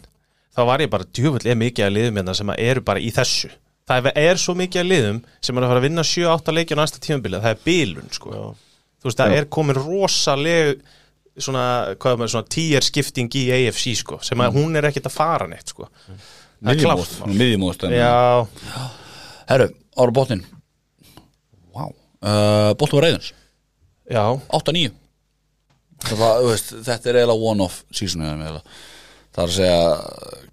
þá var ég bara djúvöld er mikið að liðum hérna sem að eru bara í þessu það er, svo mikið að liðum sem er að fara að vinna 7-8 leikja á næsta tímabilið það er bilun sko. Þú veist það Já. er komin rosaleg svona, hvað er maður, svona tier skipting í AFC sko sem að hún er ekkert að fara neitt sko. Það er klárt mál. Miðjumóð Já, Herru, ára bóttin Vá. Uh, Bóttin var reyðins já, 8-9 Það var, þú veist, Þetta er eiginlega one-off season Það er að segja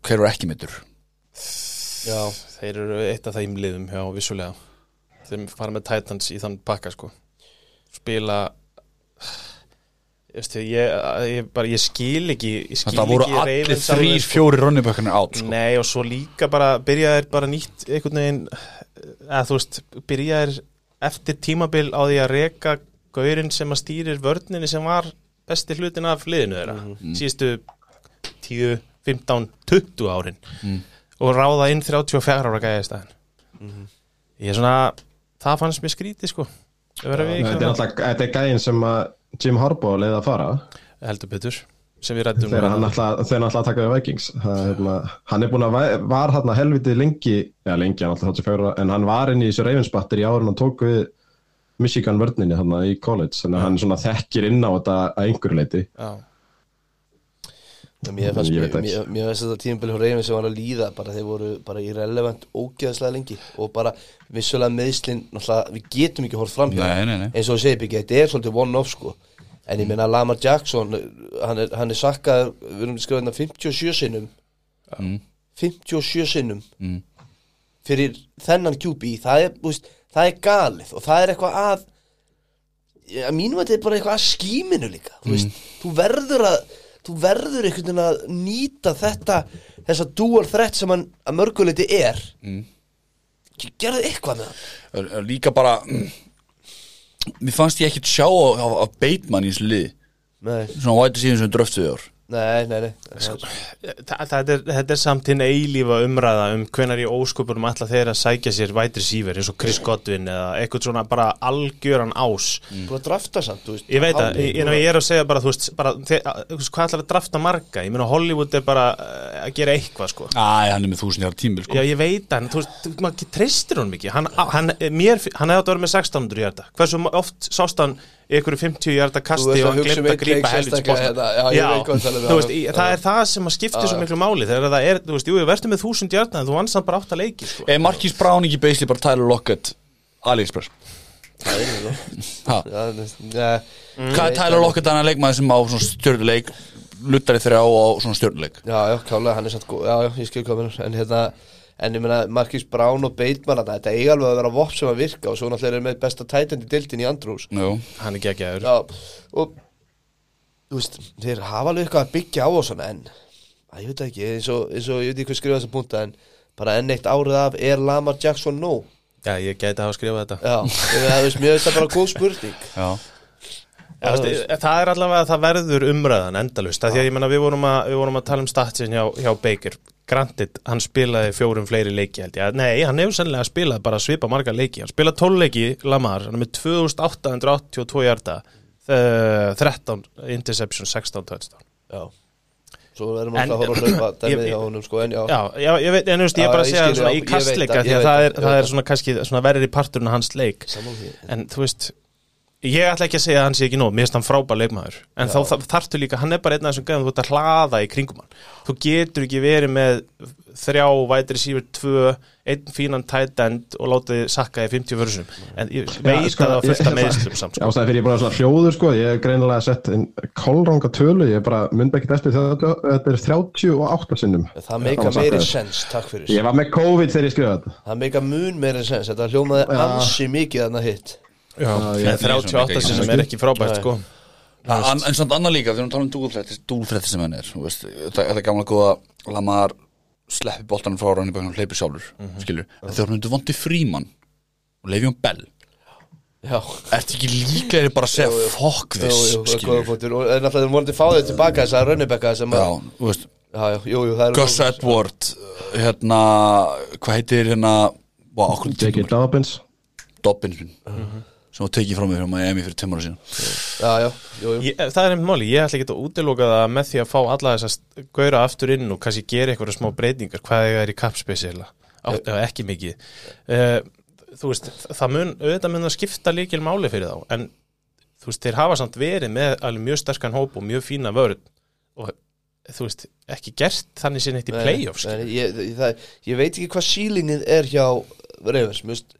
Hver er ekki mittur Já þeir eru eitt af þeim liðum já, vissulega. Þeir fara með Titans í þann pakka sko. Spila Veistu, ég, ég, bara, ég skil ekki ég skil Það voru ekki allir þrýr, sko. fjóri ronnibökkarnir átt sko. Nei og svo líka bara byrjaðir bara nýtt einhvern veginn eða þú veist, byrjaðir eftir tímabil á því að reka gaurinn sem að stýrir vörninni sem var besti hlutin af liðinu þeirra síðustu 10, 15, 20 árin og ráða inn 34 ára gæði í staðin ég er svona það fannst mér skrítið sko. Að Þetta er er gæðin sem að Jim Harbaugh leiði að fara. Heldur betur sem við rættum þegar hann alltaf, þegar hann alltaf að taka við Vikings. Það, hérna, hann er búin að var hann helviti lengi, já lengi hann alltaf 34 en hann var inn í þessu Ravensbatter í en hann tók við Michigan vörninni hann í college. Þannig að hann svona þekkir inn á þetta að einhverju leiti Já. Mér fannst þetta tímabili hjá Reymi sem var að líða bara þeir voru bara irrelevant ógeðslega lengi og bara vissulega meðslinn við getum ekki hort fram hjá eins og við segjum ekki, þetta er svolítið one-off sko. En ég meina Lamar Jackson hann er, hann er sakkað, við erum skrifað hérna 57 sinnum. Mm. 57 sinnum. Mm. fyrir þennan QB það er, veist, það er galið og það er eitthvað að að mínum að þetta er bara eitthvað að skíminu líka. Þú veist, þú verður að þú verður einhvern veginn að nýta þetta þessa dual threat sem hann að mörguleiti er. Mm. gerðu eitthvað með er Líka bara mm, Mér fannst ég ekkit sjá á, á, á Bateman í þessu lið nei, Svona væti síðan sem dröftu þjór nei, nei, nei. Er, þetta er samt hinn eilífa umræða um hvenar í ósköpunum ætla þeir að sækja sér vætri síver eins og Chris Godwin eða eitthvað svona bara algjöran ás. Búin að drafta samt þú veist, ég veit að, ég, ég er að segja bara, þú veist, bara þeir, þú hvað ætlar að drafta marga? Ég meina Hollywood er bara eh, að gera eitthvað sko. Æ, hann er með þúsund jára tímil sko. Já, ég veit að, þú veist, þú- maður treystir honum ekki. Hann, hann, mér, hann hefði átt að vera með 1600 í þetta hversu oft sást hann ykkur 50 hjarta kasti og að hann hugsa glemt að grípa leik helvits sérstaklega hérna, ég um, það er það sem að skiptir svo miklu máli þegar það er, þú veist, jú, við verðum með þúsund hjarta en þú vannst hann bara átt að leiki sko. Er Marquis Brown ekki basically bara Tyler Lockett AliExpress? Það er það Hvað er Tyler Lockett hann leikmaður sem á stjórnuleik Luttari þrjá og á svona stjórnuleik Já, já, klálega, hann er satt góð Já, já, ég skil hvað En hérna, en ég meina, Marcus Brown og Bateman Þetta eiga alveg að vera vopp sem að virka Og svo náttúrulega er með besta tætandi dildin í Andrews. Jú. Hann er geggjaður. Já, og Þú veist, þeir hafa alveg eitthvað að byggja á og svona En, að, ég veit það ekki eins og, eins og, ég veit ekki hvað skrifa þessa punta En bara enn eitt árið af, er Lamar Jackson no? já, ég gæti að hafa skrifað þetta. Já, þú veist, mér veist það bara góð spurning. Já. Já, það er allavega að það verður umræðan endalust, af því að ég menna við vorum að, við vorum að tala um statsin hjá, hjá Baker Granted, hann spilaði fjórum fleiri leiki held ég, nei, hann hefur sennilega spilað bara svipa marga leiki, hann spilaði 12 leiki Lamar, hann er með 2882 hjarta, eh, 13 interception, 16 touchdown Já. Svo verðum við alltaf að horfa að hlaupa dæmið hjá honum, sko, en já. Já, já, ég veit, en þú veist, ég er bara að segja skil, svona í kastleika það, því að það það, er, það. svona verður í parturinn af hans leik. En þú veist ég ætla ekki að segja að hann sé ekki nóg, mér finnst hann frábær leikmaður. En þá þa- þarftu líka, hann er bara einn af þessum gæðum þú ert að hlaða í kringum hann. Þú getur ekki verið með þrjá vætri sífur tvö, einn fínan tight end og láta þið sakka í 50 vörðsum en ég veit sko, að það var fullt af ég- meðslum samt sko. Ástæði fyrir ég er að svona hljóður sko, ég er greinilega sett inn kolranga tölu, ég er bara myndi ekki eftir þetta, þetta er 38 sinnum. Það meika meiri sens, takk fyrir. Ég var með COVID þegar ég skrifaði þetta. Það meika mun meiri sens, þetta hljómaði Já. ansi mikið þarna hitt Já, ég- en 38 sinum er ekki frábært sko. En, en samt annað líka, þegar við talum um dúlfrætti dúlfrætti sem hann er, þú veist, þetta þetta er gamla góða Lamar sleppi boltanum frá rannig bæknum hleypur sjálfur, skilur en þegar hann myndi vondi frímann og leiði hann bell, Já, ertu ekki líklegri bara að segja það er punktur Og en náttúrulega þeir voru til fáðið tilbaka þess að Rönnibekka sem Já, að þú veist, Já, já, jú, jú, það er Gus Edward hérna, hvað heitir hérna. Dobbins. Dobbins. Minn sem var tekið frá mig frá Miami fyrir tveim ára síðan. Já, já, jú, jú. Ég, það er einmitt máli, ég ætla ekki að útiloka það með því að fá alla þess að gaura aftur inn og kannski gera eitthvað smá breytingar hvað það er í kapspesi ekki mikið. Uh, þú veist, það mun auðvitað mun að skipta líkil máli fyrir þá en þú veist, þeir hafa samt verið með alveg mjög sterkan hóp og mjög fína vörð og þú veist, ekki gert þannig sinni eitt í playoffs ég, ég, það, ég veit ekki hvað sílingið er hjá Ravens Must,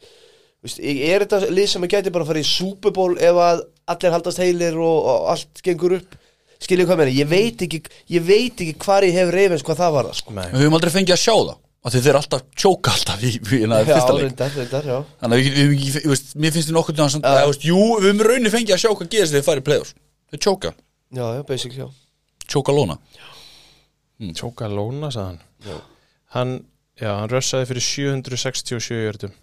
Vist, er þetta lið sem að gæti bara að fara í Super Bowl ef að allir haldast heilir og, og allt gengur upp skiljið hvað meina, ég veit ekki ég veit ekki hvar ég hef Ravens hvað það var það, sko. Við höfum aldrei fengið að sjá það því þeir alltaf tjóka alltaf í, í, fyrsta leik Þannig að mér finnst þið uh. Já. uh, veist, Jú, við höfum raunni fengið að sjá hvað gerist þegar þeir fara í play-offs Þeir tjóka, já, já, basic, já tjóka lóna Tjóka Lóna, sagði hann Já. hann, rössaði fyrir 767 jördum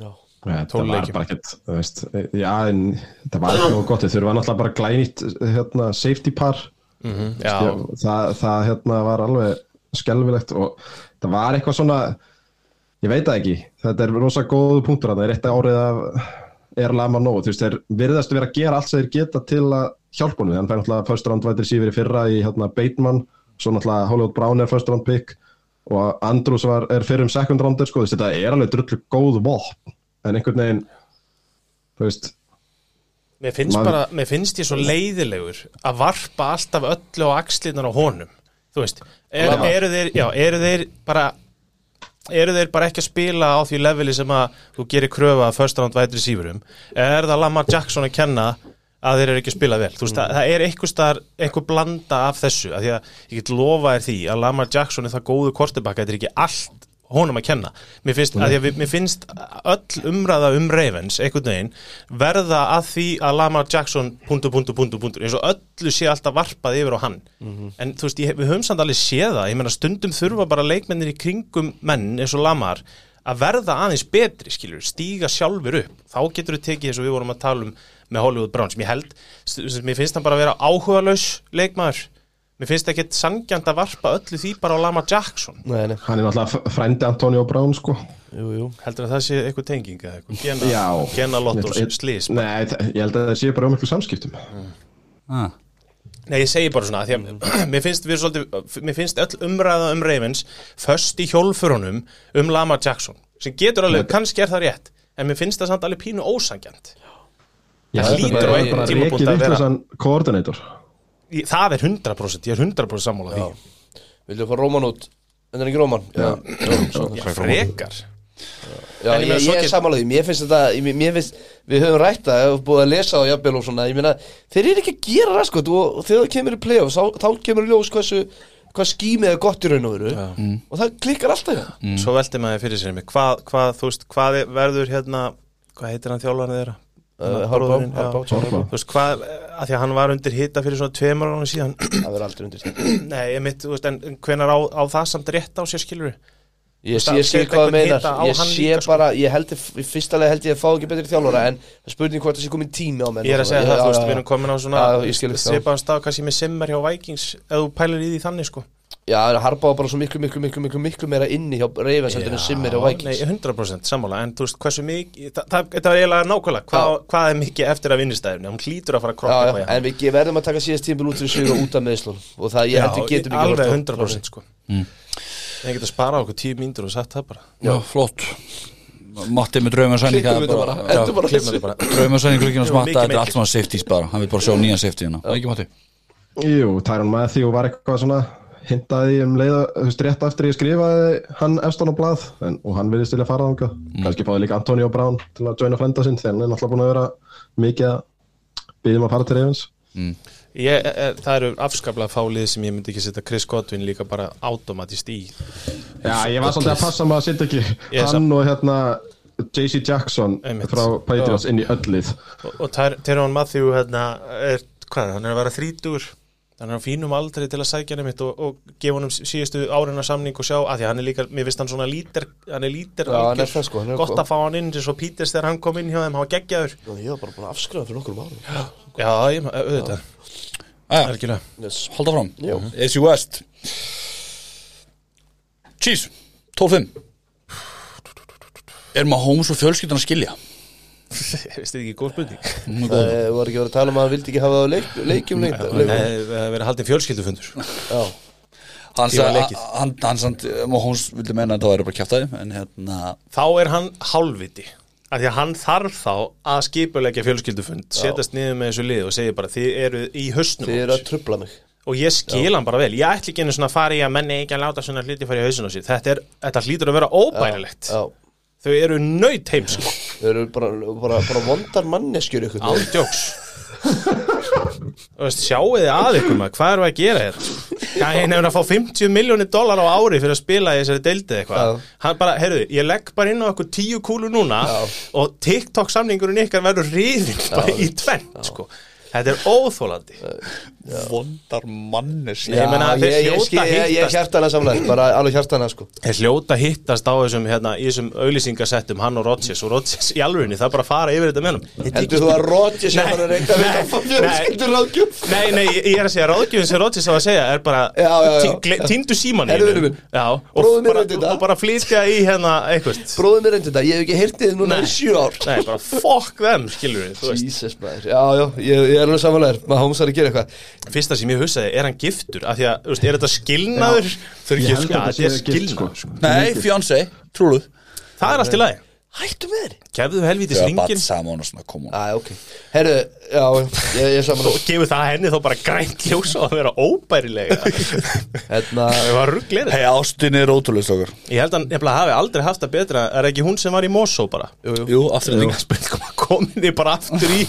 já, Tólf var bara ekkert, þetta var ekki nógu gott, þeir þurfa náttúrulega bara glænýtt, hérna, safety par, mm Já, það, það, hérna, var alveg skelfilegt og það var eitthvað svona, ég veit það ekki, þetta er rosa góðu punktur að það er eitt árið af er lama nógu, þú veist, þeir virðast vera að gera allt sem þeir geta til að hjálpa honum, þannig fær náttúrulega first round vætir sífir í fyrra í, hérna, Bateman, svo náttúrulega Hollywood Brown er first round pick og Andrews var, er fyrir um second rounder, sko, þetta er alveg drullu góð vopn, en einhvern veginn, þú veist, Mér finnst Maður- bara, mér finnst ég svo leiðilegur að varpa alltaf öllu á axlinar á honum. Þú veist, er, Lama. eru þeir, já, eru þeir bara eru þeir bara ekki að spila á því leveli sem að þú gerir kröfa að first round vætri sífurum er það Lamar Jackson að kenna að þeir eru ekki að spila vel? Þú veist, það, það er einhver einhver blanda af þessu, að því að ég get lofa þér því að Lamar Jackson er það góðu kortibakka þetta er ekki allt honum að kenna. Mér finnst, að því að við, mér finnst öll umræða um Ravens, einhvern veginn verða að því að Lamar Jackson punktur, punktur, punktur, punktur, eins og öllu sé alltaf varpað yfir á hann. En þú veist, ég, við höfum samt alveg séð það. Ég meina stundum þurfa bara leikmennir í kringum menn eins og Lamar að verða aðeins betri, skilur, stíga sjálfur upp. Þá getur við tekið eins og við vorum að tala um með Hollywood Brown, sem ég held sem mér finnst hann bara að vera áhugalaus leikmaður mér finnst ekki sangjant að varpa öllu því bara á Lamar Jackson. Nei, nei, hann er náttúrulega frændi Antonio Brown, sko. jú, jú. Heldur að það sé eitthvað tenging eða eitthvað? Gena, Já. gena lottos Ég- slís Nei, ég held að það sé bara um ykkur samskiptum. ah. Nei, ég segi bara svona því að mér finnst, við svolítið, mér finnst öll umræða um Ravens föst í hjólfurunum um Lamar Jackson sem getur alveg, kannski er það rétt en mér finnst það samt alveg pínu ósangjant Ég Það held hlýtur að á það er bara reikið að vera- vittlusan koordinator Í- Það er 100%, ég er 100% sammála því. Viljum fá Róman út? En það er ekki Róman? Já, Já, frekar Já, ég ég, ég, er get- sammála því, mér finnst þetta, ég, mér finnst, við höfum rætt það, ef við búið að lesa á jafnvel og svona, ég meina, þeir eru ekki að gera það sko, og þegar það kemur í play-off, þá, þá kemur í ljós hversu, hvað skýmið er gott í raun og veru, og það klikkar alltaf það. Svo velti maður fyrir sér mig hvað, hvað, veist, hvað er- verður hérna Hvað heitir hann þjálfarnið þeirra? Uh, Harbá, Bróðirinn, já. Harbá, Harbá. Þú veist, hvað, að því að hann var undir hita fyrir svona tveimur ánum síðan það verður aldrei undir því. Nei, ég mitt, þú veist, en en hvenær á, á það samt rétt á sér skilur Ég sé, ég sé hvað það meinar, ég sé líka, sko. bara, ég held, í fyrsta lega held ég að fá ekki betri þjálfara, en spurning hvort það sé komin tími á menn. Ég er að segja það, þú veist, við erum komin á svona. Svipaðan stað, kannski með Simmer hjá Vikings Ef þú pælir í því þannig, sko Já, Harbá var bara svo miklu, miklu, miklu, miklu, miklu meira inni hjá Ravens heldur en Simmer hjá Nei, Vikings. 100% sammála, en þú veist, hversu mikið það- það- Þetta var eiginlega nákvæmlega, hvað, hvað er mikið eftir að vinnistæðinu, hún hlýtur að fara að Já, kroppa já, eitthvað í en við verðum að taka síðast tímpil út fyrir sig og út af meðslun og það ég held við getum ekki alveg horft á- 100% sko. Ég get að spara okkur tíu mínútur og sagt það bara. Já, flott. Matti með bara. Draumarsæninga glukkinu Jú, smatta Þetta er allt svona safeties bara. Hann vil bara sjá nýjan safety hérna. Það er Jú, Tyron Matthew var eitthvað svona hintaði um leiða, þú veist, rétt eftir ég skrifaði hann efstan á blað en, og hann vilja stilja fara þangað. Mm. kannski fáði líka Antonio Brown til að joina frenda sinn þegar hann er náttúrulega búin að vera mikið að byggjum að fara til Ravens. Ég, er, Það eru afskaplega fálið sem ég myndi ekki setja Chris Godwin líka bara automatist í. Já, ég var svolítið að passa maður að setja ekki Ég hann og hérna JC Jackson Einmitt. frá Patriots inn í öllið Og, og Teron Matthew hérna, er, hvað, hann? Er að vera þrítugur hann er á fínum aldrei til að sækja hann mitt og, og gefa hann síðustu árina samning og sjá, að því að hann er líka, mér finnst hann svona lítir hann er lítir, Já, hann er það, sko, hann er gott að fá hann inn eins og Peters þegar hann kom inn hjá þeim, hann var geggjaður. Já, Ég var bara búin að afskrifa fyrir nokkur árum. Já, ég, auðvitað, Æja, yes. halda fram Já. AC West. Cheese 12-5 Er maður Holmes og fjölskyldan að skilja? Ég veist ekki góð spurning. Er Það eh, var ekki verið að tala um að hann vildi ekki hafa leik, leikjum lengt Nei, það hefur verið haldið fjölskyldufundur. Já, Hann Tíma sagði leikið. hann, hann, Holmes vildi menna að það væri bara kjæftæði En hérna Þá er hann hálfviti af því að hann þarf þá að skipulegja fjölskyldufund, setjast niður með þessu lið og segja bara þið eru í hausnum þið eru mér." að trubla mig. Og ég skil hann bara vel, ég ætli ekki einu svona að fara í að menni ekki að láta svona hluti fara í hausinu á sér. Þetta, er, þetta hlýtur að vera óbænilegt Já, þau eru nöyt heimsk þið eru bara, bara, bara vondar manneskjur ykkur ándjóks sjáu þið að ykkur maður, hvað eru að gera þetta? Gæinn hefur að fá 50 miljónir dólar á ári fyrir að spila í þessari deildið eitthvað. Já. Hann bara, heyrðu, ég legg bara inn á okkur tíu kúlu núna og TikTok samningurinn ykkar verður ríðin bara í tvenn, sko Þetta er óþólandi Vondar mannes Ég meina, þeir ég, ég, hljóta skil- ég, hittast. hjartana samlega, bara alveg hjartana sko. Þeir hljóta hittast á þessum, hérna, í þessum auðlýsingasettum, hann og Rodgers og Rodgers í alvörinni, það er bara að fara yfir þetta með hann Heldur þú að Rodgers er bara að reynda að nei, vinna fjölskyldur ráðgjöf? Nei, nei, ég er að segja, ráðgjöfin sem Rodgers á að segja er bara týndu síman minn. Já, og bara, flytja í hérna eitthvað Bróðum mér reyndi þetta, ég er alveg samanlegar maður Holmes er að gera eitthvað Fyrsta sem ég hugsaði, er hann giftur? Af því að, þú veist, er þetta skilnaður? Þau Ég held að Já, þetta þetta er sé gift, sko. skilnaður, Nei, fiancé, trúluð Það er allt í lagi Hættu með þeirri Gefðu helvítis Það er bara ringin saman og svona, kom Æ, ok. Herru, já, ég, ég er samanlegar og gefur það henni þá bara grænt ljós og að vera óbærilega. Hérna, Það var rugglir Hei, ástin er ótrúlega stókur Ég held að hann nefnilega hafi aldrei haft það betra. Er ekki hún sem var í Mosó bara? jú, jú. Jú, afturhending Spurning komin þið bara aftur í,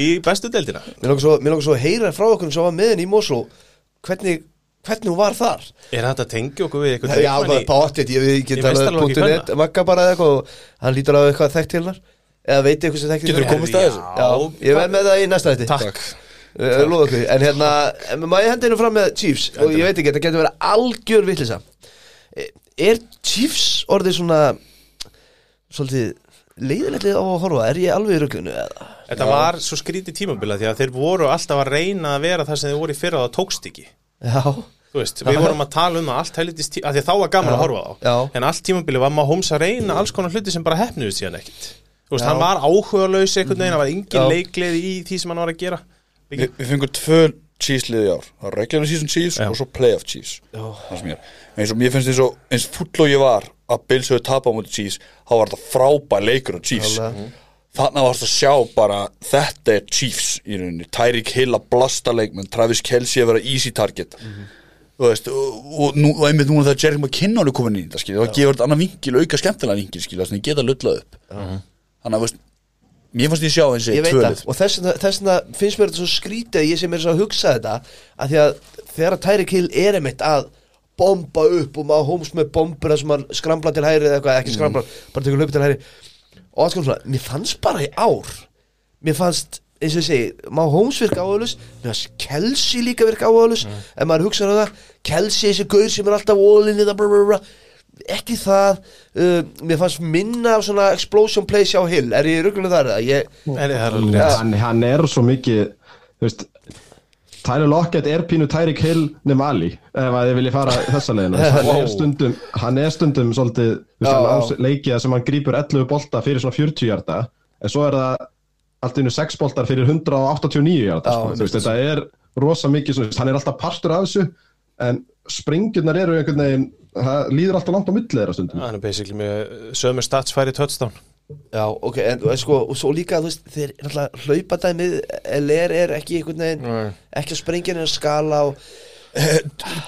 í bestu deildina. Mér langar svo, mér langar svo að heyra frá okkur sem var með henni í Mosó. Hvernig, hvernig hún var þar? Er þetta að tengja okkur við eitthvað Já, bara páttið, ég veit ekki Í tala meistaraflokki punktu net. Magga bara eitthvað og hann lítur á eitthvað þekkt til hennar Eða veit eitthvað sem þekkt til Geturðu hennar komist að þessu? Já, ég verð með það í næsta þetta Takk. En hérna ég hendi hennu fram með Chiefs? Og ég veit ekki, þetta getur verið algjör vitlisa er Chiefs orðið svona svolítið leiðilegt á að horfa, er ég alveg í rugglunu eða? Þetta var svo skrítið tímabila því að þeir voru alltaf að reyna að vera það sem þeir voru í fyrra og það tókst ekki Já, Þú veist, við vorum að tala um að allt helitist tí- að því þá var gaman Já, að horfa á já. en allt tímabili var maður hóms að reyna alls konar hluti sem bara hefnuðist síðan ekkit Þú veist, Já. hann var áhugalaus einhvern veginn, það var engin Já. leikleði í því sem hann var að gera Vi, Við fengum tvö Chiefs liði í ár Það er regular season Chiefs Já. og svo playoff Chiefs Já. Það sem ég er eins og mér finnst eins og eins full og ég var að Bills höfðu tapa á mútið Chiefs þá var þetta frábær leikur á Chiefs Klálega. Þannig varst að sjá bara Þetta er Chiefs í rauninni. Tyreek Hill að blasta leikmenn. Travis Kelce að vera easy target. Þú veist, og, og, nú, og einmitt núna þegar Jerry McKinnon er komin í þetta skilja, það gefur þetta annan vinkil, auka skemmtilega vinkil skilja, þannig að geta lullað upp. Þannig að, veist, mér fannst ég sjá þessi Ég veit tvölið það, og þess vegna- finnst mér þetta svo skrítið að ég sem er svo að hugsa þetta að því að þegar að Tyreek Hill er einmitt að bomba upp og maður hóms með bombur sem maður skrambla til hæri eða eitthvað, ekki skrambla, bara tekur hlaupi til hæri og alls konar svona, mér fannst bara í ár mér fannst, eins og ég segi maður hóms virka áhugulus, mér fannst Kelsey líka virka áhugulus, en maður hugsa um það. Kelsey, þessi gaur sem er alltaf ólinni það, ekki það uh, mér fannst minna af svona explosion plays hjá Hill, er ég ruggluð þar eða? ég, Er það er hann, hann er svo mikið þú veist Tyler Lockett er pínu Tyreek Hill nema Ali ef að þið vilja fara þessa leiðina. Hann stundum, hann er stundum svolítið, leikið sem hann grípur 11 bolta fyrir svona 40 hjarta en svo er það allt innu 6 boltar fyrir 189 hjarta sko. Þetta er rosa mikið svona, hann er alltaf partur af þessu en springjurnar eru einhvern veginn það líður alltaf langt á milli þeirra stundum. Hann er basically með sömu statsfæri touchdown Já, ok, en og, sko, og svo líka, þú veist, þeir náttúrulega hlaupadæmið, LR er ekki einhvern veginn, ekki að sprengja að skala og,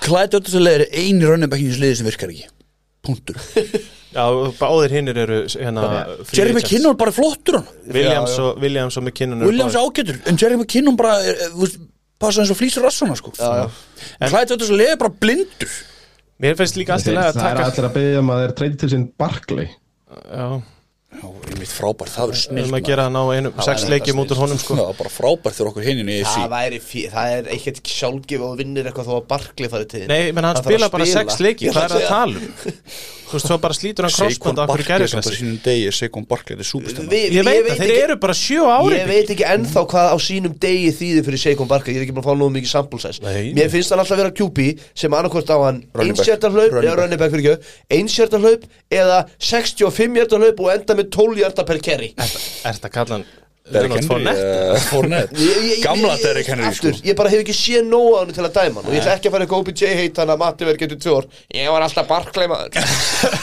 Klæði öll þessu leið er eini rönnum ekki liði sem virkar ekki. Punktur. Já, báðir hinnir eru hérna Jerry. McKinnon bara flottur hann. Williams og, Williams og McKinnon Williams báðir- ágætur, en Jerry McKinnon bara er, er, þú veist, passa eins og flýsir rassana sko. Já, já. Þessu leið er bara blindur. Mér finnst líka alltaf að það er taka allir að byggja um að þeir treyndi til sín Barkley. Já, Já, einmitt frábært, það verður við snill erum að gera hann á einum sex leikjum út úr honum sko. Já, bara frábært fyrir okkur hinnin í Það það er ekkert sjálfgef og vinnir eitthvað þó að Barkley farið til þín. Nei, menn hann Það spila að bara spila. sex leiki, hvað er að tala um? Þú veist, svo bara slítur hann Seikon crossband af hverju degi Seikon Barkley, þetta er Vi- Ég veit að þeir ekki- eru bara sjö ári. Ég veit ekki ennþá hvað á sínum degi þýðir fyrir Seikon Barkley, ég er ekki búin að fá nú mikið sample size. Nei. Mér finnst hann alltaf vera QB sem annarkvort á hann Running eða back. running back fyrir ekki einshjartarhlaup eða 65 hjartarhlaup og enda með 12 hjartar per carry. Er þetta kalla hann Derek Leonard Henry Fournette? eh, Gamla Derek Henry sko. aftur, Ég bara hef ekki séð nóg á hann til að dæma hann og ég ætla ekki að fara eitthvað OBJ heit hann að Matti verið getur tvö ár. Ég var alltaf Barkley maður.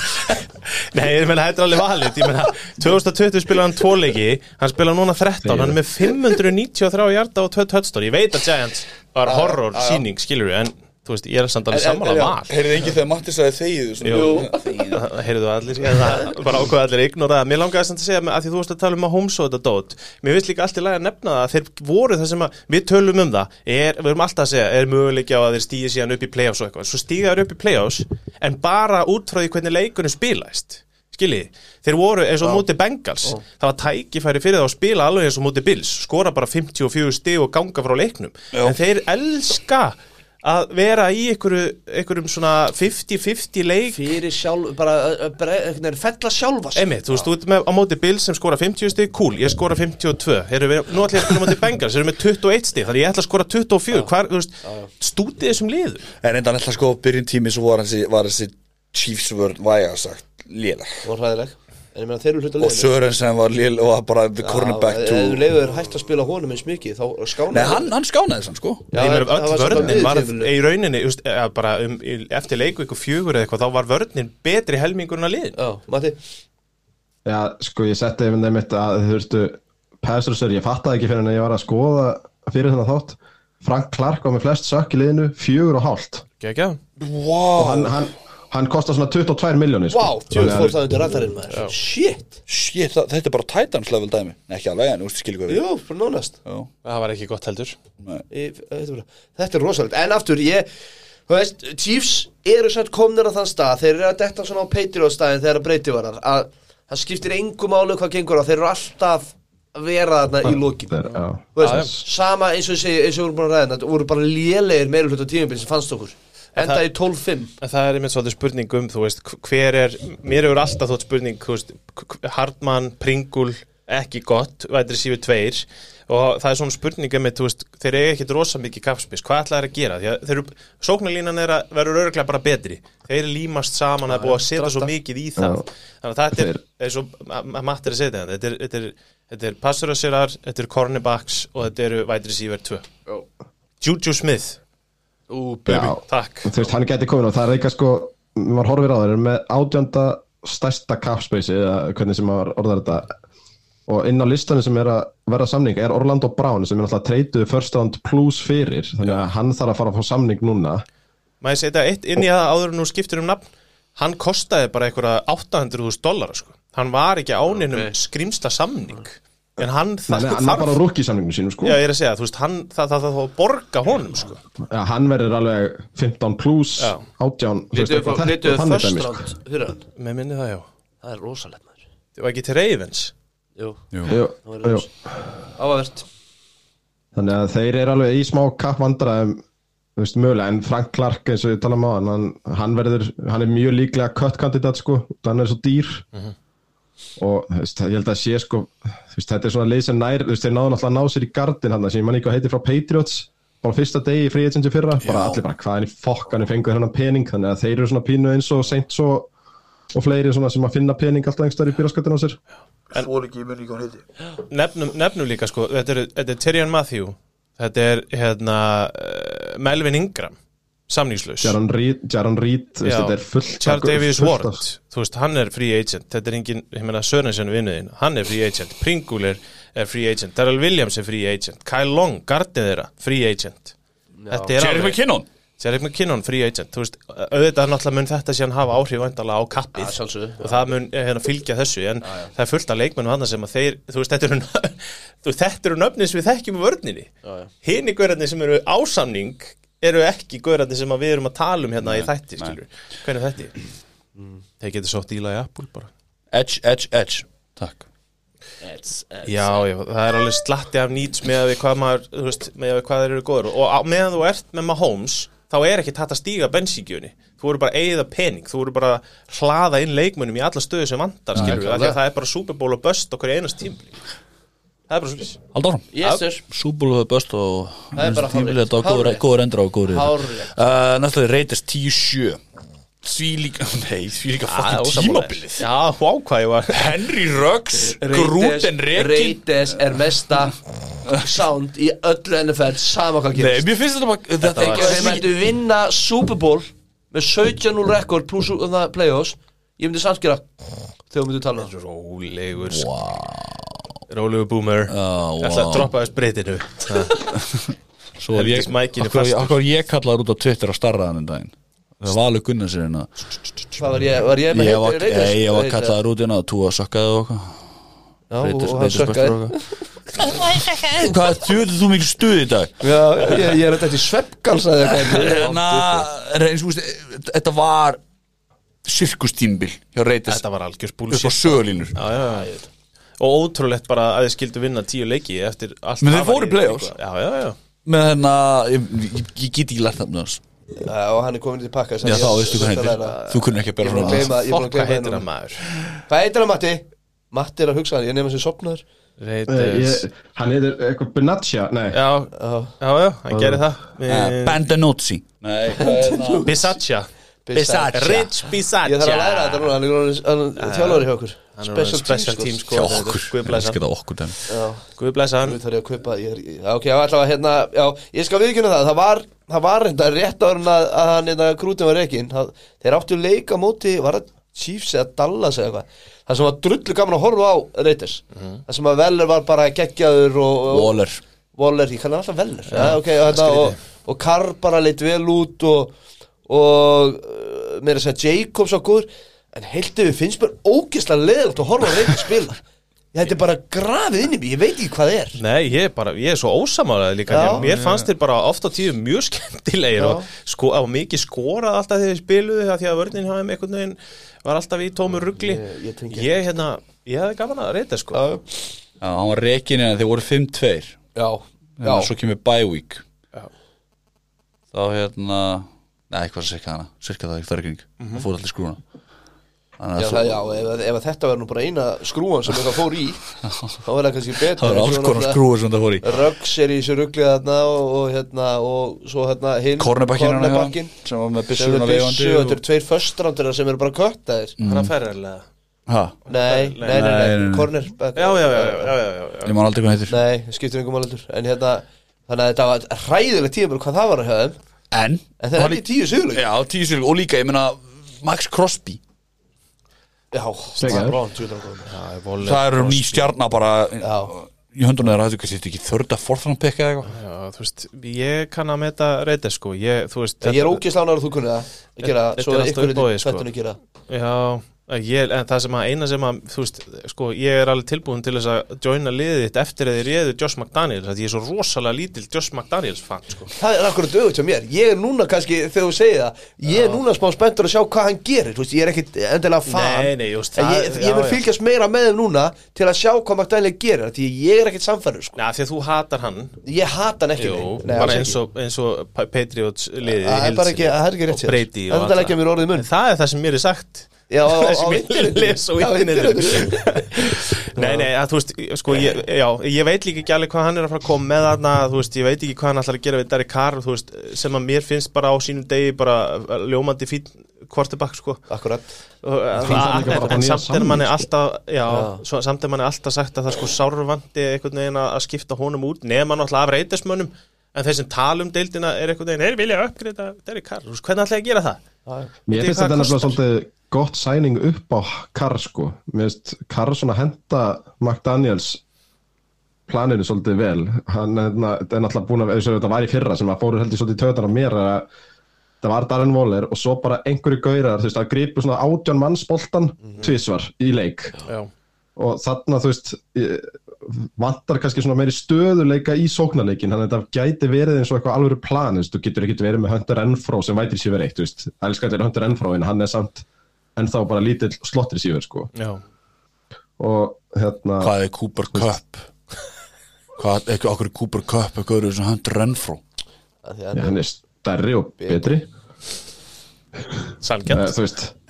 Nei, ég meina, þetta er alveg valið. Ég meina, 2020 spilaði hann tvo leiki Hann spilaði núna 13, hann er með 593 hjarta og 2 touchdown. Ég veit að Giants var horror síning, skilur við En, þú veist, ég er samt alveg sammála val. Heyrið engið þegar Matti sagði þegið Jú, heyrðu allir bara ákveða allir ignora það. Mér langaði samt að segja að því þú varst að tala um að Holmes og þetta dót. Mér finnst líka allt í lagi að nefna það að þeir voru það sem að við tölum um það. Er, við erum alltaf að segja, er möguleiki á að þeir stíði síðan upp í play-offs og eitthvað. Svo stíga þeir upp í play-offs en bara út frá því hvernig leikunum spilaðist. Skiljiði, þeir voru eins og móti Bengals. Það var tækifæri fyrir það að spila alveg eins og móti Bills. Skora bara 54 stig og ganga frá leiknum. Já. En þeir elska að vera í einhverju, einhverjum svona 50-50 leik. Fyrir sjálf, bara, veginn fella sjálfa sig. Einmitt, þú veist, þú ert með á móti Bills sem skora 50 stig, cool, ég skora 52 Heru, við, Nú ætlum ég að spila á móti Bengals, þeir eru með 21 stig Þannig ég ætla að skora 24 Hvar, þú veist, stútið þessum liður En reyndan ætla sko byrjun tími svo var þessi, var þessi Chiefs vörn væga sagt lélar Og hræðileg En ég meina þeir eru hluta Og Sörensen var lél og var bara the cornerback Ef to þú leiður hægt að spila honum eins mikið Þá skána Nei, hann, hann skánaði sann sko. Já, Ég meina, öll var svona vörnin var í rauninni just, eða, bara um, í- eftir leiku ykkur fjögur eða eitthvað þá var vörnin betri helmingurinn að liðin Já, Matti? Já, sko, ég setti einmitt einmitt að þú veistu, Pæsrusser, ég fattaði ekki fyrir en ég var að skoða fyrir þennan þátt. Frank Clark var með flest sökk í liðinu, fjögur og hálft. Gekja? Wow hann, kostar svona 22 miljónir sko. Vá, tjóð fór það undir radarinn maður. Shit. Shit, það, þetta er bara Titans level dæmi. Nei, Ekki alveg, en veist, skilur hvað við Jú, bara nánast. Já, Það var ekki gott heldur. Ég- Þetta er bara- þetta er rosalegt. En aftur, ég Þú veist, Chiefs eru samt komnir á þann stað. Þeir eru að detta svona á Patriot staðin Þegar að breyti var að Það skiptir engu máli hvað gengur á. Þeir eru alltaf að vera þarna í lokin. Þeir- já. Þú veist, sama eins og ég segi eins og við vorum búin að ræða þetta voru bara lélegir meira hluta tímabil sem fannst okkur enda það- í 12-5 En það er einmitt svolítið spurning um, þú veist, hver er, mér hefur alltaf þótt spurning, þú veist, Hardman, Pringul, ekki gott, vætri sífur tveir. Og það er svona spurning um, þú veist, þeir eru ekkit rosa mikið kapspis, hvað ætlaði að gera? Því að þeir eru, sóknarlínan er að verður örglega bara betri, þeir límast saman að búa að setja svo mikið í það, þannig að þetta er, eins og að Matt er að segja þetta, þetta er, þetta er, þetta er passurasirar, þetta er cornerbacks og þetta eru vætri sífur tvö. Juju Smith, Ú, Já, takk. þú veist, hann geti komin og það er eitthvað sko, maður horfir á það, eru með átjönda stærsta capspace eða hvernig sem maður orðar þetta og inn á listanum sem er að verða samning er Orlando Brown sem er náttúrulega treytuð first round plus fyrir þannig að hann þarf að fara að fá samning núna Maður setja eitt inn í það áður en nú skiptir um nafn Hann kostaði bara einhverja 800.000 dollara sko. Hann var ekki áninum Ok. skrimsla samning En hann Nei, hann er bara samningu sínum sko Já, ég er að segja, þú veist, hann, það, það, það, það að borga honum, sko. Já, hann verður alveg 15 plus Já. 18 þú veist, Lituðu eitthvað þetta- lituðu þannig first dæmi, sko. round fyrir hann Með minni það, já. Það er rosalegt maður Það var ekki til Ravens. Jú, Jú, það jú. áhverst Þannig að þeir eru alveg í smá kappvandræðum þú veist, mögulega, en Frank Clark eins og ég tala um á hann, hann, verður hann er mjög líklega cut-kandidat sko hann er svo dýr og veist, ég held að sé sko þú veist, þetta er svona leið sem nær, þú veist, þeir náðu náttúrulega að ná sér í gardin hann, sem ég man ekki hvað heitir frá Patriots bara fyrsta degi í agency fyrra. Bara allir bara hvaðan í fokkan fengur hennan pening? Þannig að þeir eru svona pínu eins og seint svo og fleiri svona sem að finna pening alltaf einhverstaðar í byrjaskattin á sér. Heiti. Nefnum, nefnum líka, sko, þetta er, þetta er Tyrion Matthew, þetta er, hérna, uh, Melvin Ingram, samningslaus. Jaron Reed, Jaron Reed þetta er fullt Charles af- Ward, þú veist, hann er free agent, þetta er engin, ég meina, Sörensen vinnuðin, hann er free agent, Pringle er, er free agent, Darrell Williams er free agent, Kyle Long, gardið þeirra, free agent. Er Jerry McKinnon? Jerry McKinnon, free agent, þú veist, auðvitað náttúrulega mun þetta síðan hafa áhrif væntalega á kappið. Já, sjálfsögðu. og það mun eh, hérna, fylgja þessu en það er fullt af leikmennum hann sem að þeir þú veist, þetta eru, þú veist, þetta eru nöfnin sem við þekkjum í vörninni. Já. hini gaurarnir sem eru ásamning eru ekki gaurarnir sem að við erum að tala um hérna í þætti, nei. skilur hvernig er þætti? þeir getur sótt íla í Apple bara. Edge, Edge, Edge. Takk. Já, já, það er alveg slatti af nýts með að við hvað maður, þú veist, með að við hvað þeir eru góður og meðan þú ert með Mahomes þá er ekki þetta að stíga bensíkjöni þú voru bara að eigða pening, þú voru bara að hlaða inn leikmönnum í alla stöðu sem vantar skilur við, það er bara Super Bowl og bust okkur einast tím það er bara svolítið Haldur áfram. Yes sir Súbúl og böst og Það er bara. Þetta var góður- endur á góður uh, Næsta er Raiders 10-7 Því líka, nei, því líka fucking tímabilið. Já, hvað ég var. Henry Ruggs, Grúten Rekin Reytes er mesta sound í öllu NFL sama hvað Nei, gerist mér finnst þetta bara Þetta var- ekki mættu vinna Super Bowl með 17-0 rekord pluss uh, það playoffs ég myndi samt gera þegar myndum tala. Um rólegur wow. Rólegur boomer Já, ég ætla að wow. droppa þess breytinu. Svo er ég, okkur ég kallaður út á Twitter á starraðan en daginn. Það var alveg gunnar sér hérna. Hvað var ég, var ég með Ég var, Raiders? ég, var kallaður út hérna og þú að sökkaði og okkar Já, og- hann sökkaði. Hvað þjóður þú mikil stuð í dag? Já, ég, ég er þetta í sveppgalsa eða eitthvað. Na, reyns, úst, Þetta var sirkustímbil hjá Raiders þetta var algjör upp á bullshit. sögulínur. Já, já, já. Og ótrúlegt bara að þið skildu vinna tíu leiki eftir allt Men þeir það var fóru í playoffs. já, já, já. Með hérna, ég, ég, ég get ekki lært það með þess og hann er komin til pakka Já þá veistu hvað heitir. Þú kunni ekki að er bera frá búin fokk að hvað heitir hann maður? Hvað heitir hann Matti? Matti er að hugsa hann, ég nefnir sér sopnaður Eh, hann heitir eitthvað Benatia, nei. Já, já, já, hann gerir það. Uh, Bandanozzi er það? Bisaccia. Bisaccia. Rich Bisaccia. Ég þarf að læra þetta núna, hann er er þjálfari hjá okkur Er orðinn special team, sko. Hjá okkur. Ég skita okkur den Guð blessa hann. Nú þarf ég að kaupa ég, er- Já, ok, allavega hérna Já, ég skal viðkynna það Það var, það var reynda rétt en að, að hann hérna krútin var það, Þeir áttu leik á móti Var það Chiefs eða Dallas eða eitthvað? Það sem var drullu gaman að horfa á Raiders. Það sem að Veller var bara geggjaður og, og Waller. Waller, ég kannan alltaf Veller. Ja, okay, og, hérna, og, og Carr bara leitt vel út og, og uh, mér að segja Jacobs á góður en heiltu við finnst mér ógeðslega leðilt að horfa á Raiders spila. Þetta er bara grafið inn í mig, ég veit ekki hvað það er. Nei, ég er bara, ég er svo ósamálaði líka. Já. Já, Mér fannst þér bara oft á tíðu mjög skemmtilegir Já. og sko, á mikið skorað alltaf þegar við spiluðu af því að vörnin hjá þeim einhvern veginn var alltaf í tómur ruggli Ég- ég tengi Ég, hérna, ég hefði gaman að reyta sko. Já, Já, hann var reikin en þeir voru 5-2 já, Þannig að svo kemur bye week. Já. Þá hérna Nei, hvað cirka hana Cirka það, það er ekki Það fór allir skrúna já, að það, já ef, ef, þetta verður nú bara eina skrúan sem eitthvað fór í þá er það kannski betur Það var alls konar skrúur sem það fór í. Ruggs er í þessu ruggli þarna og, og, hérna, og svo hérna hinn cornerbackinn, Sem var með er og þetta eru tveir föstrandur sem eru bara köttaðir. Hann er ferðarlega Ha, Nei, nei, nei, Nei, cornerback Já, já, já, já, já, já, já. ég man aldrei hvað heitir. Nei, skiptir einhver málendur En hérna, þannig að þetta var hræðilegt tíma hvað það var að höfum. En En það er tíu sigurleik Já, tíu sigur Og líka, ég meina Max Crosby Já. Það er eru ný stjarnar bara í höndunum þeirra, þetta er ekki þörda forþrann pikka eða eitthvað? Já, þú veist, ég kann að meta reyta sko, ég, þú veist Ég er ógislánar að þú kunni það. Að gera, Þetta svo er alltaf ykkur uppáið, sko. þetta gera. Já, ég, en það sem að eina sem að, þú veist, sko, ég er alveg tilbúin til þess að joina liðið þitt eftir að þið réðu Josh McDaniels, því ég er svo rosalega lítill Josh McDaniels fan, sko. Það er akkurat auðvitað hjá mér Ég er núna kannski, þegar þú segir það Ég er núna smá spenntur að sjá hvað hann gerir veist, Ég er ekkit endilega fan Nei, nei, just það- ég, já, ég mun já. fylgjast meira með þeim núna Til að sjá hvað McDaniel gerir Því ég er ekkit samfærður sko. Já, því að þú hatar hann, Ég hata hann ekki jú, nei. Alls eins ekki. og, eins og Pa- Patriots liðið Það er ekki, er ekki rétt sér og Það er ekki mér orðið í Já, á, á, internetinu. Nei, nei, að, þú veist, sko, ég, já, ég veit líka ekki alveg hvað hann er að fara að koma með þarna, þú veist, ég veit ekki hvað hann ætlar að gera við Derek Carr, þú veist, sem að mér finnst bara á sínum degi bara uh, ljómandi fín kvortibakk, sko. Akkurat. Og, uh, en, samt er manni samning, alltaf já, Já. Svo, samt er manni alltaf sagt að það sko sárvandi einhvern veginn að að skipta honum út nema náttúrulega af reytismönnum. En þeir sem tala um deildina er einhvern veginn þeir vilja uppgreita Derek Carr, hvernig ætla það? Þetta gott sæning upp á Carr sko. Mér finnst Carr svona henda McDaniels planinu svolítið vel. Hann er þetta er náttúrulega búin að eins og þetta var í fyrra sem að fóru heldur svolítið töðan á mér að það var Darren Waller og svo bara einhverju gaurar þú veist að gripu svona átján mannsboltan tvisvar í leik. Já, og þarna þú veist vantar kannski svona meiri stöðuleika í sóknarleikin, þannig að þetta gæti verið eins og eitthvað alvöru plan, þú veist, þú getur ekki verið með Hunter Enfró sem vætir sér verið eitt, þú veist. Elskar til Hunter Enfró en hann er samt ennþá bara lítill slottir síður, sko. Já, og hérna Hvað er Cooper Cup? Hvað, ekki okkur er Cooper Cup eitthvað eru sem hann að- hann er stærri og betri. Sangjant uh, þú veist en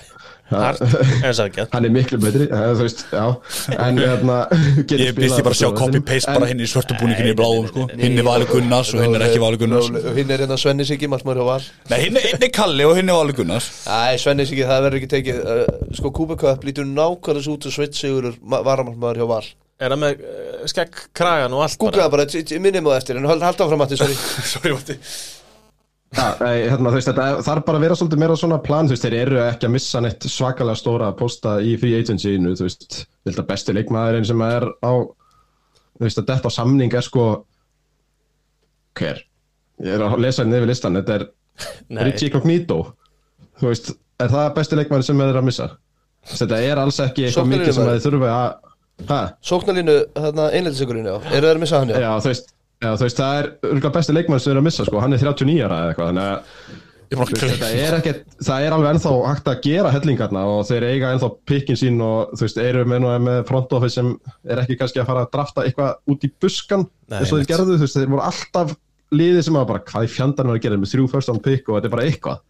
hann er miklu betri, þú veist, já. En hérna Ég býst ég bara að sjá copy-paste bara hinn í svörtu búningin í bláum sko. Hinn er Valur Gunnars og hinn er ekki Valur Gunnars. Hinn er hérna Svenni Siggi, markmaður hjá Val. Nei, hinn er, er Kalli og hinn er Valur Gunnars. Svenni Siggi, það verður ekki tekið uh, Sko, Cup lítur nákvæmlega svo út og sveit sigurur varamarkmaður hjá Val. Er það með uh, skegg kragan og allt bara, t- t- minnum á eftir En hald hald áfram Matti, sorry. Sorry, nei, hérna, veist, þetta þarf bara að vera svolítið meira svona plan, þú veist, þeir eru ekki að missa neitt svakalega stóra posta í free agency-inu, þú veist, þetta besti leikmaðurinn sem er á, þú veist, að þetta á samning er sko, hver? Ég er að lesa henni yfir listan, þetta er Richie Cognito, þú veist, er það besti leikmaður sem eru að missa? Þetta er alls ekki eitthvað mikið sem þeir þurfi að, hæ? Sóknarlínu, þarna, einlætisegurinn, já Eru það að missa hann, já? Já, þú veist, já, þú veist, það er örgulega besti leikmaður sem þeir eru að missa, sko, hann er 39 ára eða eitthvað, þannig að Ég er er ekki, það er alveg ennþá hægt að gera hellingarna og þeir eiga ennþá pikkin sín og þú veist, eru með, með front office sem er ekki kannski að fara að drafta eitthvað út í buskan eins og þeir gerðu, þú veist, þeir voru alltaf liðið sem að bara, hvað í fjandarn var að gera með þrjú first round pick og þetta er bara eitthvað.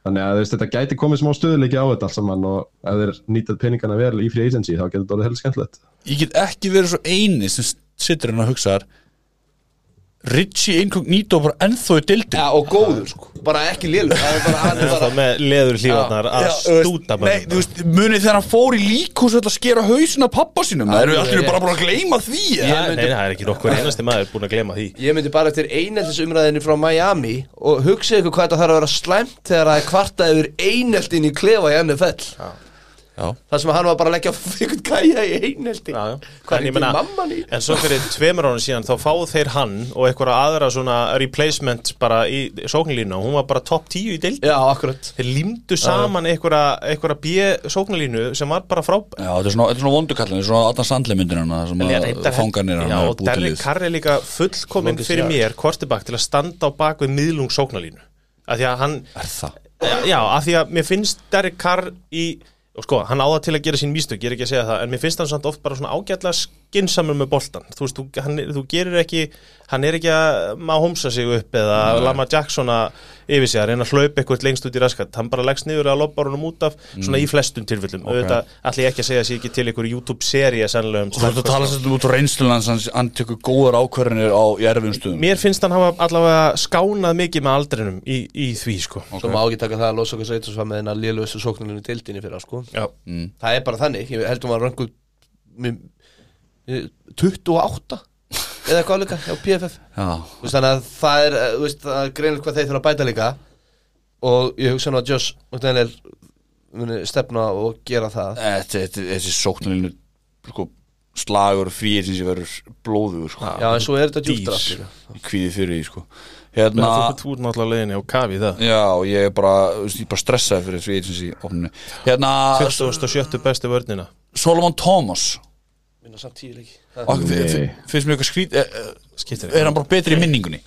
Þannig að veist, þetta gæti komið smá stöðuleiki á þetta allt saman og ef þeir nýtað peningana vel í free agency þá getur þetta orðið heldur skemmtilegt. Ég get ekki verið svo eini sem sittur hérna og hugsaðar Richie Incognito bara ennþá í dildin Já, og góður, sko. Bara ekki Það það bara með leður hlífarnar að stúta Nei, þú veist, munið þegar hann fór í líkhús að skera hausin af pappa sínum. Það eru allir bara búin að gleyma því ja. nei, það er ekki nokkur einasti maður búin að glema því. Ég myndi bara eftir eineltisumræðinni frá Miami og hugsa ykkur hvað þetta þarf að vera slæmt þegar það er kvartað yfir eineltin í klefa í NFL Já. Það sem hann var bara að leggja fyrir gæja í einelti Já, já. Hvað En er ég meina- ekki mamman í? En svo fyrir tveimur ánum síðan þá fáðu þeir hann og einhverja aðra svona replacement bara í sóknarlínu og hún var bara top 10 í deild Já, akkurat Þeir límdu saman einhverja, einhverja B-sóknarlínu sem var bara frábæð Já, þetta er svona, þetta er svona vondukallin, þetta er svona Adam Sandler myndir hana sem að fanganir Já, hann og Derrick Carr er líka fullkominn fyrir mér kortibak til að standa á bak við miðlung sóknarlínu af því að hann, Er það? já, af því að mér finnst Derrick Carr í og sko, hann á það til að gera sín mistök, ég er ekki að segja það en mér finnst hann samt oft bara svona ágætlega skinsamur með boltan, þú veist, þú, hann, þú gerir ekki hann er ekki að maður homsa sig upp eða Lama Jackson að yfir sig að reyna að hlaupa eitthvað lengst út í raskat. Hann bara leggst niður að lobba honum út af svona í flestum tilfellum, Ok. auðvitað ætla ég ekki að segja að sé ekki til einhver YouTube-sería sennilega um Þú veist að tala svolítið út á reynslunans hann, hann tekur góðar ákvarðinir á í erfiðum stuðum Mér finnst hann hafa allavega skánað mikið með aldrinum í, í því sko. Svo má ekki taka það að losa okkur Seitus var með hennar lélustu sóknarlinu dildinni fyrir sko. Já, Það er bara þannig, ég held hún var röngu 28 eða eitthvað líka á PFF Já, Þú veist, Þannig að það er, eh, þú veist, er greinlega hvað þeir þurfa að bæta líka. Og ég hugsa nú að muni stefna og gera það. Þetta- þetta- Þessi sóknarlínu sko, slagur fríir sem sé verður blóður sko. Já, en svo er þetta Ég kvíði fyrir því sko. Hérna þú ert náttúrulega leiðinni á kafi það. Já, ég er bara, ég er bara stressaði fyrir free agency opninu Hérna, 27. bestu vörnina. Solomon Thomas Minna samt tíu leiki. Finnst mér eitthvað skrít eh, eh, Er hann bara betri í minningunni?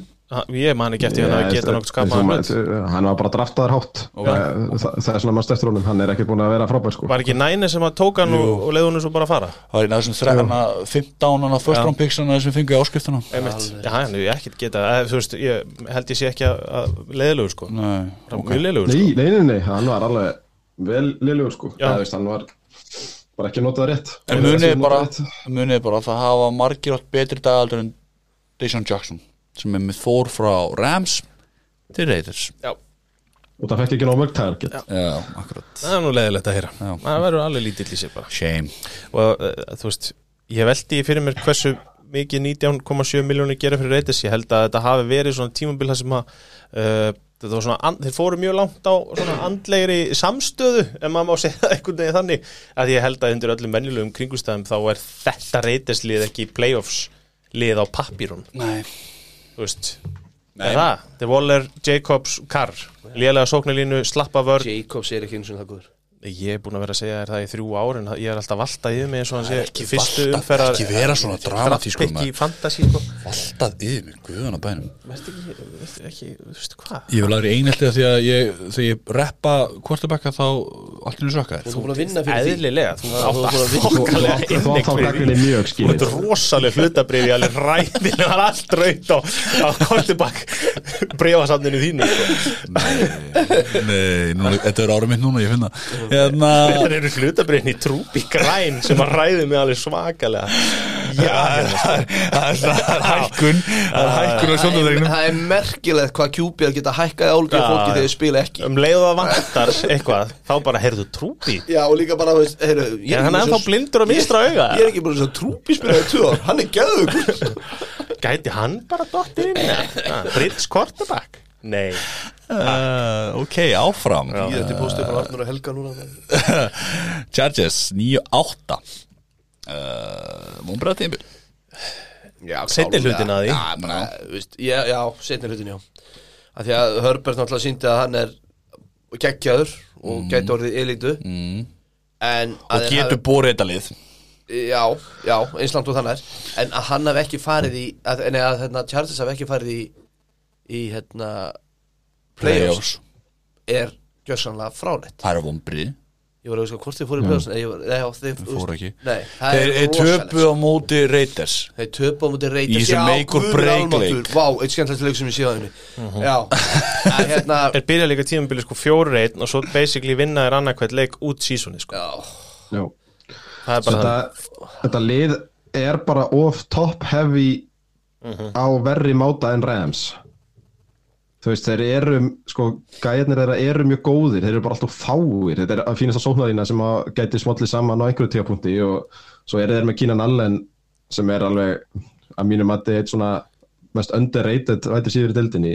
Ég man ekki eftir hann að geta nokkuð skapaðan hlut. Hann var bara draftaður hátt. Ok. Það er svona maður steftur honum. Hann er ekki búin að vera frábær sko. Var ekki næni sem að tók hann og, leiði hann svo bara að fara? Það var einn af þessum þræðana 15 hann að first Já. round picks hann sem Einmitt. Já, hann hefur ekkert geta eh, Þú veist, ég held ég sé ekki að, að leiðilegur sko. Nei, Bara ok Mjög leiðilegur sko. Nei, nei, nei, nei, hann var alveg vel liðlegur sko. Hann var bara ekki notað rétt. En Bara munið ekki bara, bara að það hafa margir átt betri dagaldur en Deshaun Jackson sem er með Thor frá Rams til Raiders. Já, Og það fekk ekki nóg mörg target. Já, akkurat. Það er nú leiðilegt að heyra. Já. Það verður alveg lítill í sig bara. Shame. Og uh, þú veist, ég veldi fyrir mér hversu mikið 19,7 miljónir gera fyrir reytis Ég held að þetta hafi verið svona tímabil þar sem að uh, svona, þeir fóru mjög langt á svona andlegri samstöðu en maður má segja það einhvern veginn þannig. Að ég held að undir öllum mennilegum kringustæðum þá er þetta reytislið ekki playoffs lið á pappírun Nei. Þú veist er það, þeir Waller, Jacobs, Carr. Lélega sóknarlínu, slappa vörn. Jacobs er ekki eins og það góður ég er búin að vera að segja þér það í þrjú ár en ég er alltaf valtað yfir mig eins og hann sé ekki ekki vera svona dramatískur, ekki sko. Valtað yfir mig, guðan á bænum Veist ekki, veist ekki, þú veist hvað Ég vil aðri einhelti að því að ég, þegar ég reppa quarterbacka þá nú sökka Þú er búin að vinna fyrir því eðlilega, þú er að búin að vinna- gagninu mjög Þú ert rosaleg hlutabriði alveg ræðilega, það er allt raut á, á kortibak breyfasamninu þínu sko. Nei, þetta er ára mitt núna, ég finna Hérna Þetta eru hlutabriðin í trúpi græn sem að ræði mig alveg svakalega. Já, hérna. Það er það er hækkun Það er hækkun á er- sjóndadeginum það er merkilegt hvað QB geta hækkað álgið Já, fólki þegar þið spila ekki. Um leið og það vantar eitthvað þá bara heyrðu trúpi Já, og líka bara, heyru, ég Er hann ennþá svo- blindur á vinstra auga? Ég er ekki búin að trúpi spilaði ár. Hann er gæðugur Gæti hann bara dottið inn? Ah, Brits quarterback Nei. Uh, Ok, áfram. Ég er til postið frá Arnur og Helga núna Chargers 9-8 uh, Mónbræða tímbil Já, Seinni klárlega. hlutin að því. Já, já, já setni hlutin, já. Að Því að Herbert náttúrulega síndi að hann er geggjaður og gæti orðið elítu. Mm. En Og getur borið þetta lið. Já, já, eins langt og þannig er. En að hann hafi ekki farið í að, Nei, að hérna, Charles hafi ekki farið í Í, hérna Playoffs er gjörsanlega frálegt Það er vombrið Ég var að veist hvort þið fóru í þeir Þeir fóru ekki. Nei, Þeir töpu á móti Raiders. Þeir töpu á múti reytast Í þessum make or break leik. Vá, eitt skemmtilegt leik sem ég sé á henni. Já, að hérna Er byrjað líka tímabili sko fjóri einn og svo basically vinna er annarkvæmt leik út sísoni sko. Já, Já. Það er bara þetta, það þetta lið er bara of top heavy á verri máta en Rams þú veist, þeir eru sko, gæjarnir þeirra eru mjög góðir þeir eru bara alltaf fáir, þetta er að fínast á sóknarina sem að gæti smollið saman á einhverju tíapunkti og svo eru þeir með Keenan Allen sem er alveg að mínum að þetta er eitt svona mest underrated vætið síður í deildinni.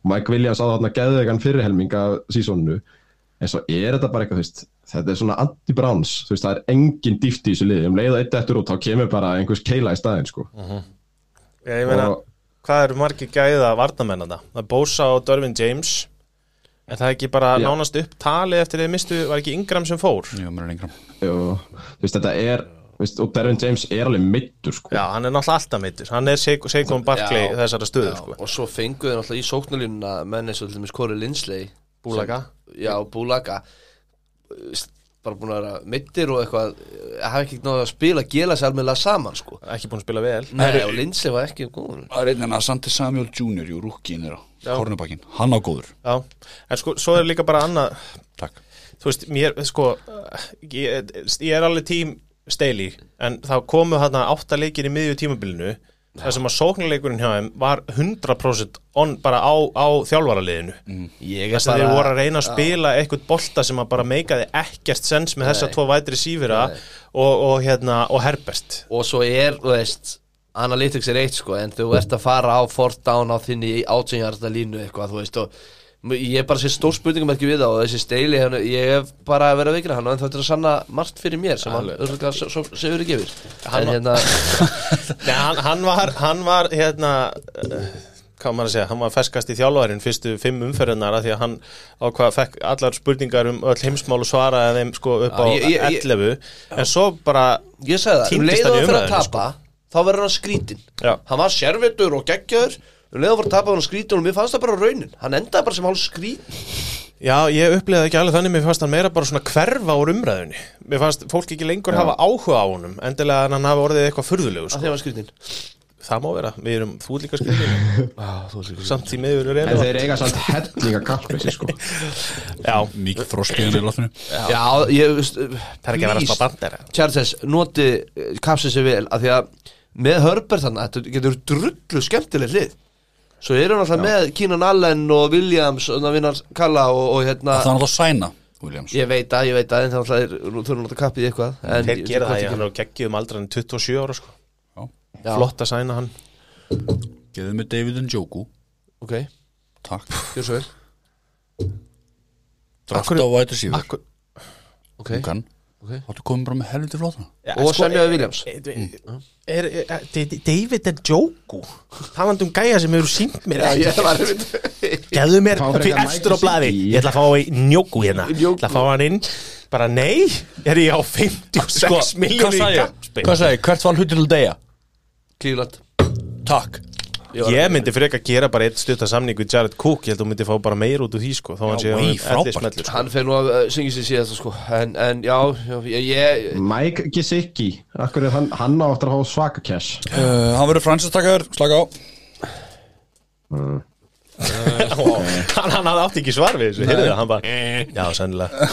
Og Mike Williams á þarna geðvegan fyrirhelming af sísónu en svo er þetta bara eitthvað, þú veist þetta er svona anti-browns, þú veist, það er engin dýft í þessu liði, um leið og eitt eftir út þá kemur bara einhvers keila í staðinn, sko. Ég meina, og hvað eru margir gæða varnamennanda? Það er Bosa og Dervin James Er það ekki bara Já. nánast upp talið eftir þeir mistu, var ekki Ingram sem fór? Jú, mér er lengra Jú, þú veist, þetta er veist, og Dervin James er alveg mittur sko. Já, hann er náttúrulega alltaf mittur Hann er Seikon Barkley Já. þessara stöðu já, sko. og svo fenguðu náttúrulega í sóknarlínuna menn eins og til dæmis Corey Lindsley Búlaga. sem- Já, Búlaga bara búin að vera mittir og eitthvað eh, hafa ekki náðu að spila gela sér almennilega saman sko. Ekki búin að spila vel. Nei, og Lindsley var ekki góður. Það er einn en að Sandi Samuel Jr. Jú, rúkkin þeirra Já. Kornubakkin, hann á góður. Já, en sko, svo er líka bara annað. Takk. Þú veist, mér, sko ég, ég er alveg tím steili en þá komu þarna átta leikir í miðju tímabilinu þar sem að sóknarleikurinn hjá þeim var 100% on, bara á, á þjálfaraliðinu. Ég þess að þeir voru að reyna að spila eitthvað bolta sem að bara meikaði ekkert sens með þessa tvo vætri sífira og, og, hérna, og Herbert. Og svo er, þú veist Analytics er eitt sko, en þú ert að fara á fourth down á þinni átjönjarta línu eitthvað, þú veist, og Ég er bara sér stór spurningamerki við það og þessi steili, hann, ég hef bara verið að veikra hann en þetta er að sanna margt fyrir mér sem hann segur ekki yfir Hann hérna, hann, hann var, hann var hérna uh, hvað maður að segja, hann var ferskast í þjálfærin fyrstu fimm umferðinar af því að hann ákvað fekk allar spurningar um öll heimsmál og svaraði þeim sko upp á ég- ég- ég- 11 en svo bara ég sagði það, um Týndist leið hann og í hann fyrir að tapa þá verður hann skrítin Já. Hann var sérvitur og geggjaður um leið og fyrir að tapa var hann skrítin og mér fannst það bara raunin. Hann endaði bara sem hálf skrítin Já, ég upplýði ekki alveg þannig, mér fannst hann meira bara svona hverfa úr umræðunni. Mér fannst fólk ekki lengur hafa áhuga á honum endilega en hann hafi orðið eitthvað furðulegu að sko. Það má vera, við erum þú líka skrifin Samt í miður En þeir eiga samt hellinga kappessi sko. Já, Mikið þroskiðan í loftinu. Já, ég veist það er ekki að vera spá bandera. Charles, noti kapsið sér vel af því að með Herbert þannig þetta getur drullu skemmtileg hlið svo eru hann alltaf með Keenan Allen og Williams og það vinnar Kalla og, og hérna Það er náttúrulega sæna Williams? Ég veit að, ég veit að en það alltaf er, nú þurfum að nota kappið eitthvað en Þeir gera það, ég hann er á geggjum aldran 27 ára sko. Já. Flott að sæna hann. Geðið með David Njoku. Ok, Takk. Gjör svo vel. Drafta á væti síður ok, Hún kann ok. Þáttu komið bara með helviti flóta ja, og semjaði Williams. er, er, er, er, David Njoku talandi um gæja sem hefur sínt mér. Já, ég var Gæðu mér fyrir eftir blaði Gesicki. Ég ætla að fá Njoku hérna. Ég ætla að fá hann inn. Bara nei, er ég á 56 Sko, miljónu Hvað sagði ég? Hvert var hlutir til deyja? Cleveland. Takk Ég myndi fyrir ekki að gera bara eitt stutta samning við Jared Cook, ég held að þú myndi fá bara meir út úr því sko, þá hann sé oi, hann frábært. elli smellur sko. hann fer nú að uh, syngja sér síðast sko. en, en já, já ég, ég Mike Gesicki, akkur er hann, hann á eftir að hafa svaka cash? Uh, Hann verður fransistakar, slaka á. Hann, hann hafði átt ekki svar við þessu, heyrðu það, hann bara Já, sennilega,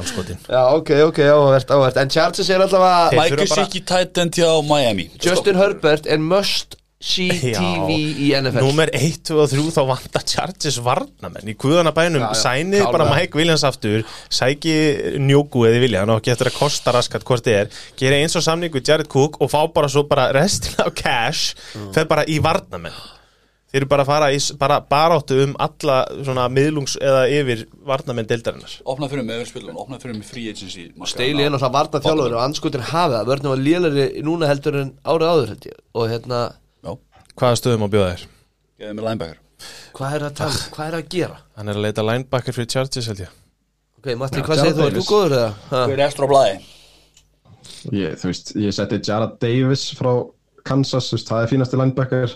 afskotin já, ok, ok, áhvert, áhvert en Charles er alltaf að Mike Gesicki tight end hjá Miami. Justin Herbert er must see Já. TV í NFL Númer 1, 2 og 3 þá vantar Chargers varnamenn. Í guðanabænum, Já, já, sænið bara. Mike Williams aftur sæki njóku eða vilja hann og eftir að kosta raskat hvort þið er gera eins og samning við Jared Cook og fá bara svo bara restina af cash Mm. fer bara í varnamenn. Þeir eru bara að fara í bara baráttu um alla svona miðlungs eða yfir varnamenn deildarinnar. Opnað fyrir við spilum, opnað fyrir mig free agency. Steili er náttúrulega varna þjálfur og anskotin hafi það. Vörnum var lélari núna heldur en árið áður held ég. Og hérna, hvaða stöðum á bjóða þér? geðið með linebacker hvað er að tala, hvað er að gera? hann er að leita linebacker fyrir Chargers held ég Ok, Matti, hvað segir þú, er þú Davis. góður eða? Ha? Hver er eftir á blæði? ég, Þú veist, ég setti Jared Davis frá Kansas, þú veist, það er fínasti linebacker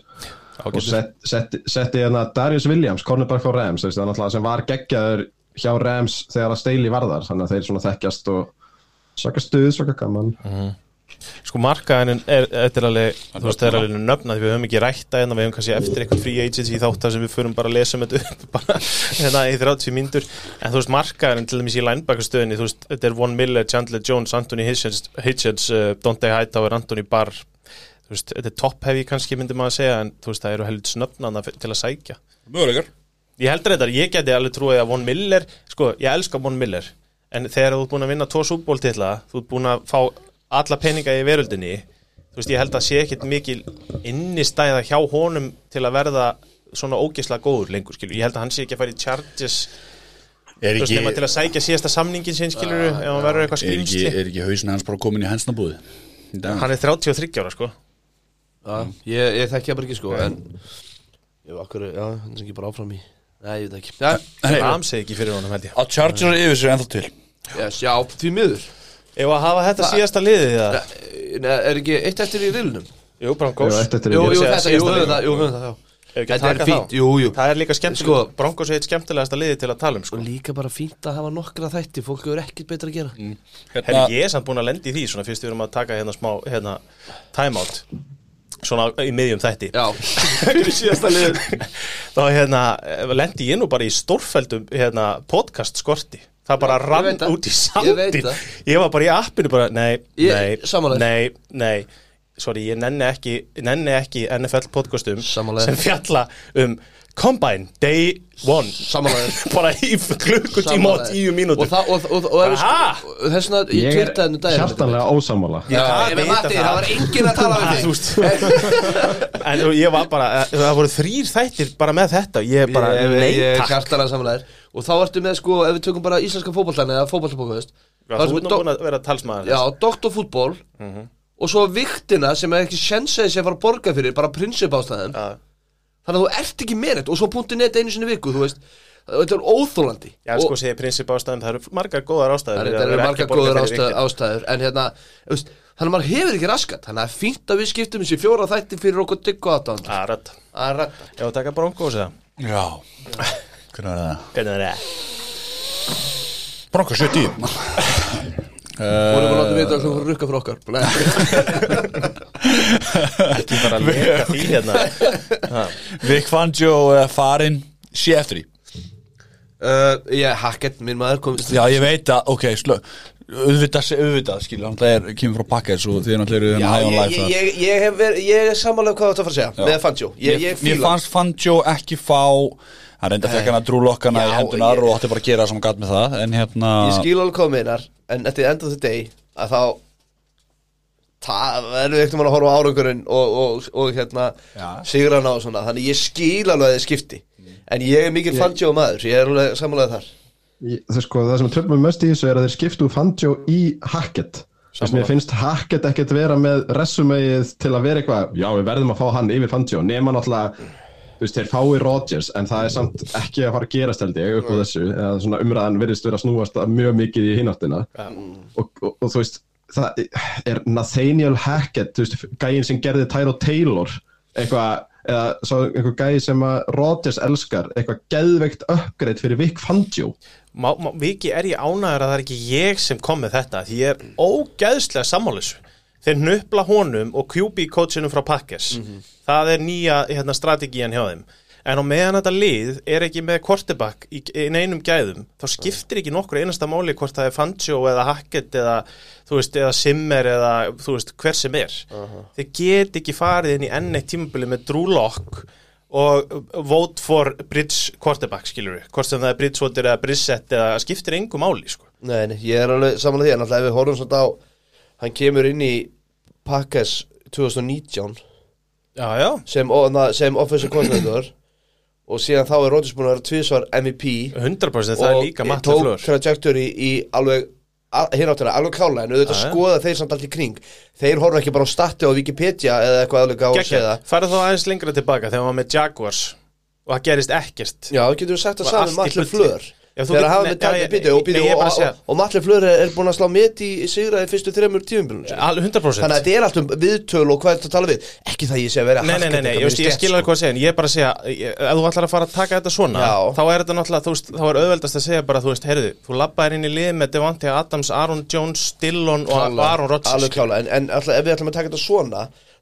og set, setti, setti hérna Darius Williams, cornerback frá Rams þú veist, það er náttúrulega sem var geggjaður hjá Rams þegar að Staley varðar, þannig að þeir svona þekkjast og svaka stuð, svaka gaman Sko markaðin er, alveg, þú veist, það er alveg nöfna því við höfum ekki rætta hérna, við höfum kannski eftir eitthvað free agency í þáttar sem við förum bara að lesa með þetta upp bara hérna í 30 mínútur. En þú veist, markaðin til dæmis í linebackerstöðinni þú veist, þetta er Von Miller, Chandler Jones, Anthony Hitchens, Hitchens uh, Dante Hightower, Anthony Barr. Þú veist, þetta er top heavy kannski myndi maður að segja en þú veist, það eru heldur snöfnana til að sækja. Möguleikar? Ég heldur þetta, ég geti alveg trúið að Von Miller, sko, ég elska Von Miller en þegar þú ert búin að vinna tvo súbóltitla þú ert búin að fá alla peninga í veröldinni þú veist, ég held að sé ekkit mikil innistæða hjá honum til að verða svona ógeðslega góður lengur, skilur, ég held að hann sé ekki að fara í charges, Er veist, ekki, nema til að sækja síðasta samningin sinn, skilur, ef hann verður eitthvað er ekki, skrýmsli er ekki hausin hans bara komin í hensnabúði? hann er 33 ára, sko. Já, ég, ég þekki það bara ekki sko en Jú, akkur, já, hann er ekki bara áfram í Nei, ég veit ekki. Já, Hey, Ram segi ekki fyrir honum, held ég. Að Chargers er yfir sér ennþá til. Yes, já því miður Ef að hafa þetta síðasta liðið, það? Nei, Er ekki eitt eftir í riðlunum? Jú, Broncos Jú, eitt eftir í Jú, jú, að þetta, jú, liðið. það, jú, við það, já. Þetta er fínt, þá. jú, jú. Það er líka skemmtilega, Sko- Broncos er eitt skemmtilegasta liðið til að tala um, sko. Og líka bara fínt að hafa nokkra þætti Fólk hefur ekkert betra að gera. Herri, Hérna, ég er samt búin að lendi í því svona fyrst við erum að taka hérna smá hérna, timeout. Svona í miðjum þætti. Já, síðasta lið þá hérna lendi ég nú bara í stórfældum hérna, podcast skorti það bara Já, ég rann út í Ég sandin það. ég var bara í appinu bara, nei, Ég- nei, nei, nei. Sorry, ég nenni ekki, nenni ekki NFL podcastum Sammála sem fjalla um Combine Day One. Sammála þér. bara í klukkutíma og tíu mínútur. Og, það, og, og, og, og, Aha! og þess vegna Ég Ég er tvitaði nú daginn. hjartanlega ósamála það ég var enginn að tala við þú þig. en ég var bara, það voru þrýr þættir bara með þetta, ég er bara, Ég- Ég er takk hjartanlega samanlegaðir Og þá ertu með sko, ef við tökum bara íslenska fótbollan eða fótboltabókaðist Já, Þú ert nú búin að vera talsmaður. Já, doktorfútból Og svo viktina sem er ekki sjensaði sem fara að borga fyrir Bara prinsip ástæðum Já. Þannig að þú ert ekki með þetta Og svo. punktu net einu sinni viku, þú veist. Þetta er óþólandi Já, sko, segir prinsip ástæðum, það eru margar góðar ástæður Það eru margar fyrir ástæður, ástæður. En hérna, þú veist, þannig að maður hefur ekki raskat. Þannig að það er fínt að við skiptum þessi fjóra þætti fyrir okkur digg og aðdánd Hvernig var það? Hvernig er það? Bronco 70 Vorum við að láta vita að þú voru að rukka fyrir okkar Nei. Ekki bara að leka því hérna Ha. Vic Fangio uh, farin sé eftir því uh, Ég er Hackett, minn maður kom Já, ég veit að, ok, slö auðvitað, auðvitað, skilja, hann er, kemur frá pakkes og þið er náttúrulega Já, high on life ég, ég, ég, hef verið, ég er samanlega hvað þetta að fara að segja Með Fangio. Ég, ég, Mér fíla fannst Fangio ekki fá hann reynda fekk hann að drúlokkana Já, í hendunar ég- og átti bara að gera það sem hann gatt með það en hérna, Ég skil alveg hvað þú meinar En at the end of the day Að þá Það verður ekkert um að horfa á árangurinn Og, og, og hérna Já. Sigrana og svona. Þannig ég skil alveg að þið skipti. En ég er mikil Fangio maður Ég er alveg samanlega þar Það, sko, það sem tröfum mest í þessu er að þeir skiptu Fangio í Hackett. Þess að mér finnst Hackett ekkert vera með resumegið til að vera eitthvað Já, við verðum að fá hann yfir Fangio. Nema náttúrulega, þú veist, þeir fái Rodgers En það er samt ekki að fara að gerast held ég upp á þessu. Eða svona umræðan virðist vera að snúast mjög mikið í hináttina og, og, og þú veist, það er Nathaniel Hackett, þú veist, gæinn sem gerði Tyro Taylor Eitthvað eða svo einhver gæði sem að Rodgers elskar eitthvað geðveikt uppgreitt fyrir Vic Fangio má, má, Viki er ég ánæður að það er ekki ég sem kom með þetta? Því ég er ógæðslega sammálisu þeir nöpla honum og QB coachinum frá Packers. Það er nýja hérna, strategían hjá þeim. En á meðan þetta lið er ekki með quarterback í, í neinum gæðum þá skiptir ekki nokkur einasta máli hvort það er Fangio eða Hackett eða, veist, eða Simmer eða veist, hver sem er. Þeir get ekki farið inn í enn eitt tímabili með Drew Lock og vote for bridge quarterback skilur við, hvort sem það er Bridgewater eða Brissett eða skiptir engu máli sko. Nei, nei, ég er alveg samanlega því En alltaf ef við horfum svona á Hann kemur inn í Packers 2019 Já, já. Sem, sem offensive coordinator. Og síðan þá er Rodgers búin að vera tvisvar MVP 100% það er líka Matt tók LaFleur trajectory í alveg hináttina, alveg klála en auðvitað skoða þeir samt allt í kring. Þeir horfa ekki bara á stati á Wikipedia eða eitthvað alveg á að segja farið þá aðeins lengra tilbaka þegar var með Jaguars og það gerist ekkert. Já, getur við sagt Var saman með Matli bulli. Þegar hafa við bítu ég- og, er að Matli Fleur er, er búin að slá mitt í sigraði fyrstu þremur Alveg 100% Þannig að þetta er allt um viðtöl og hvað þetta tala við. Ekki það ég sé að vera Nei, nei, nei, nei, ég, ég skil alveg hvað að segja en ég er bara að segja, ef þú ætlar að fara að taka þetta svona Já. þá er þetta náttúrulega, þú veist, þá er auðveldast að segja bara, þú veist, heyrðu, þú labbaðir inn í lið með Devante Adams, Aaron Jones, Dillon og Aaron Rodgers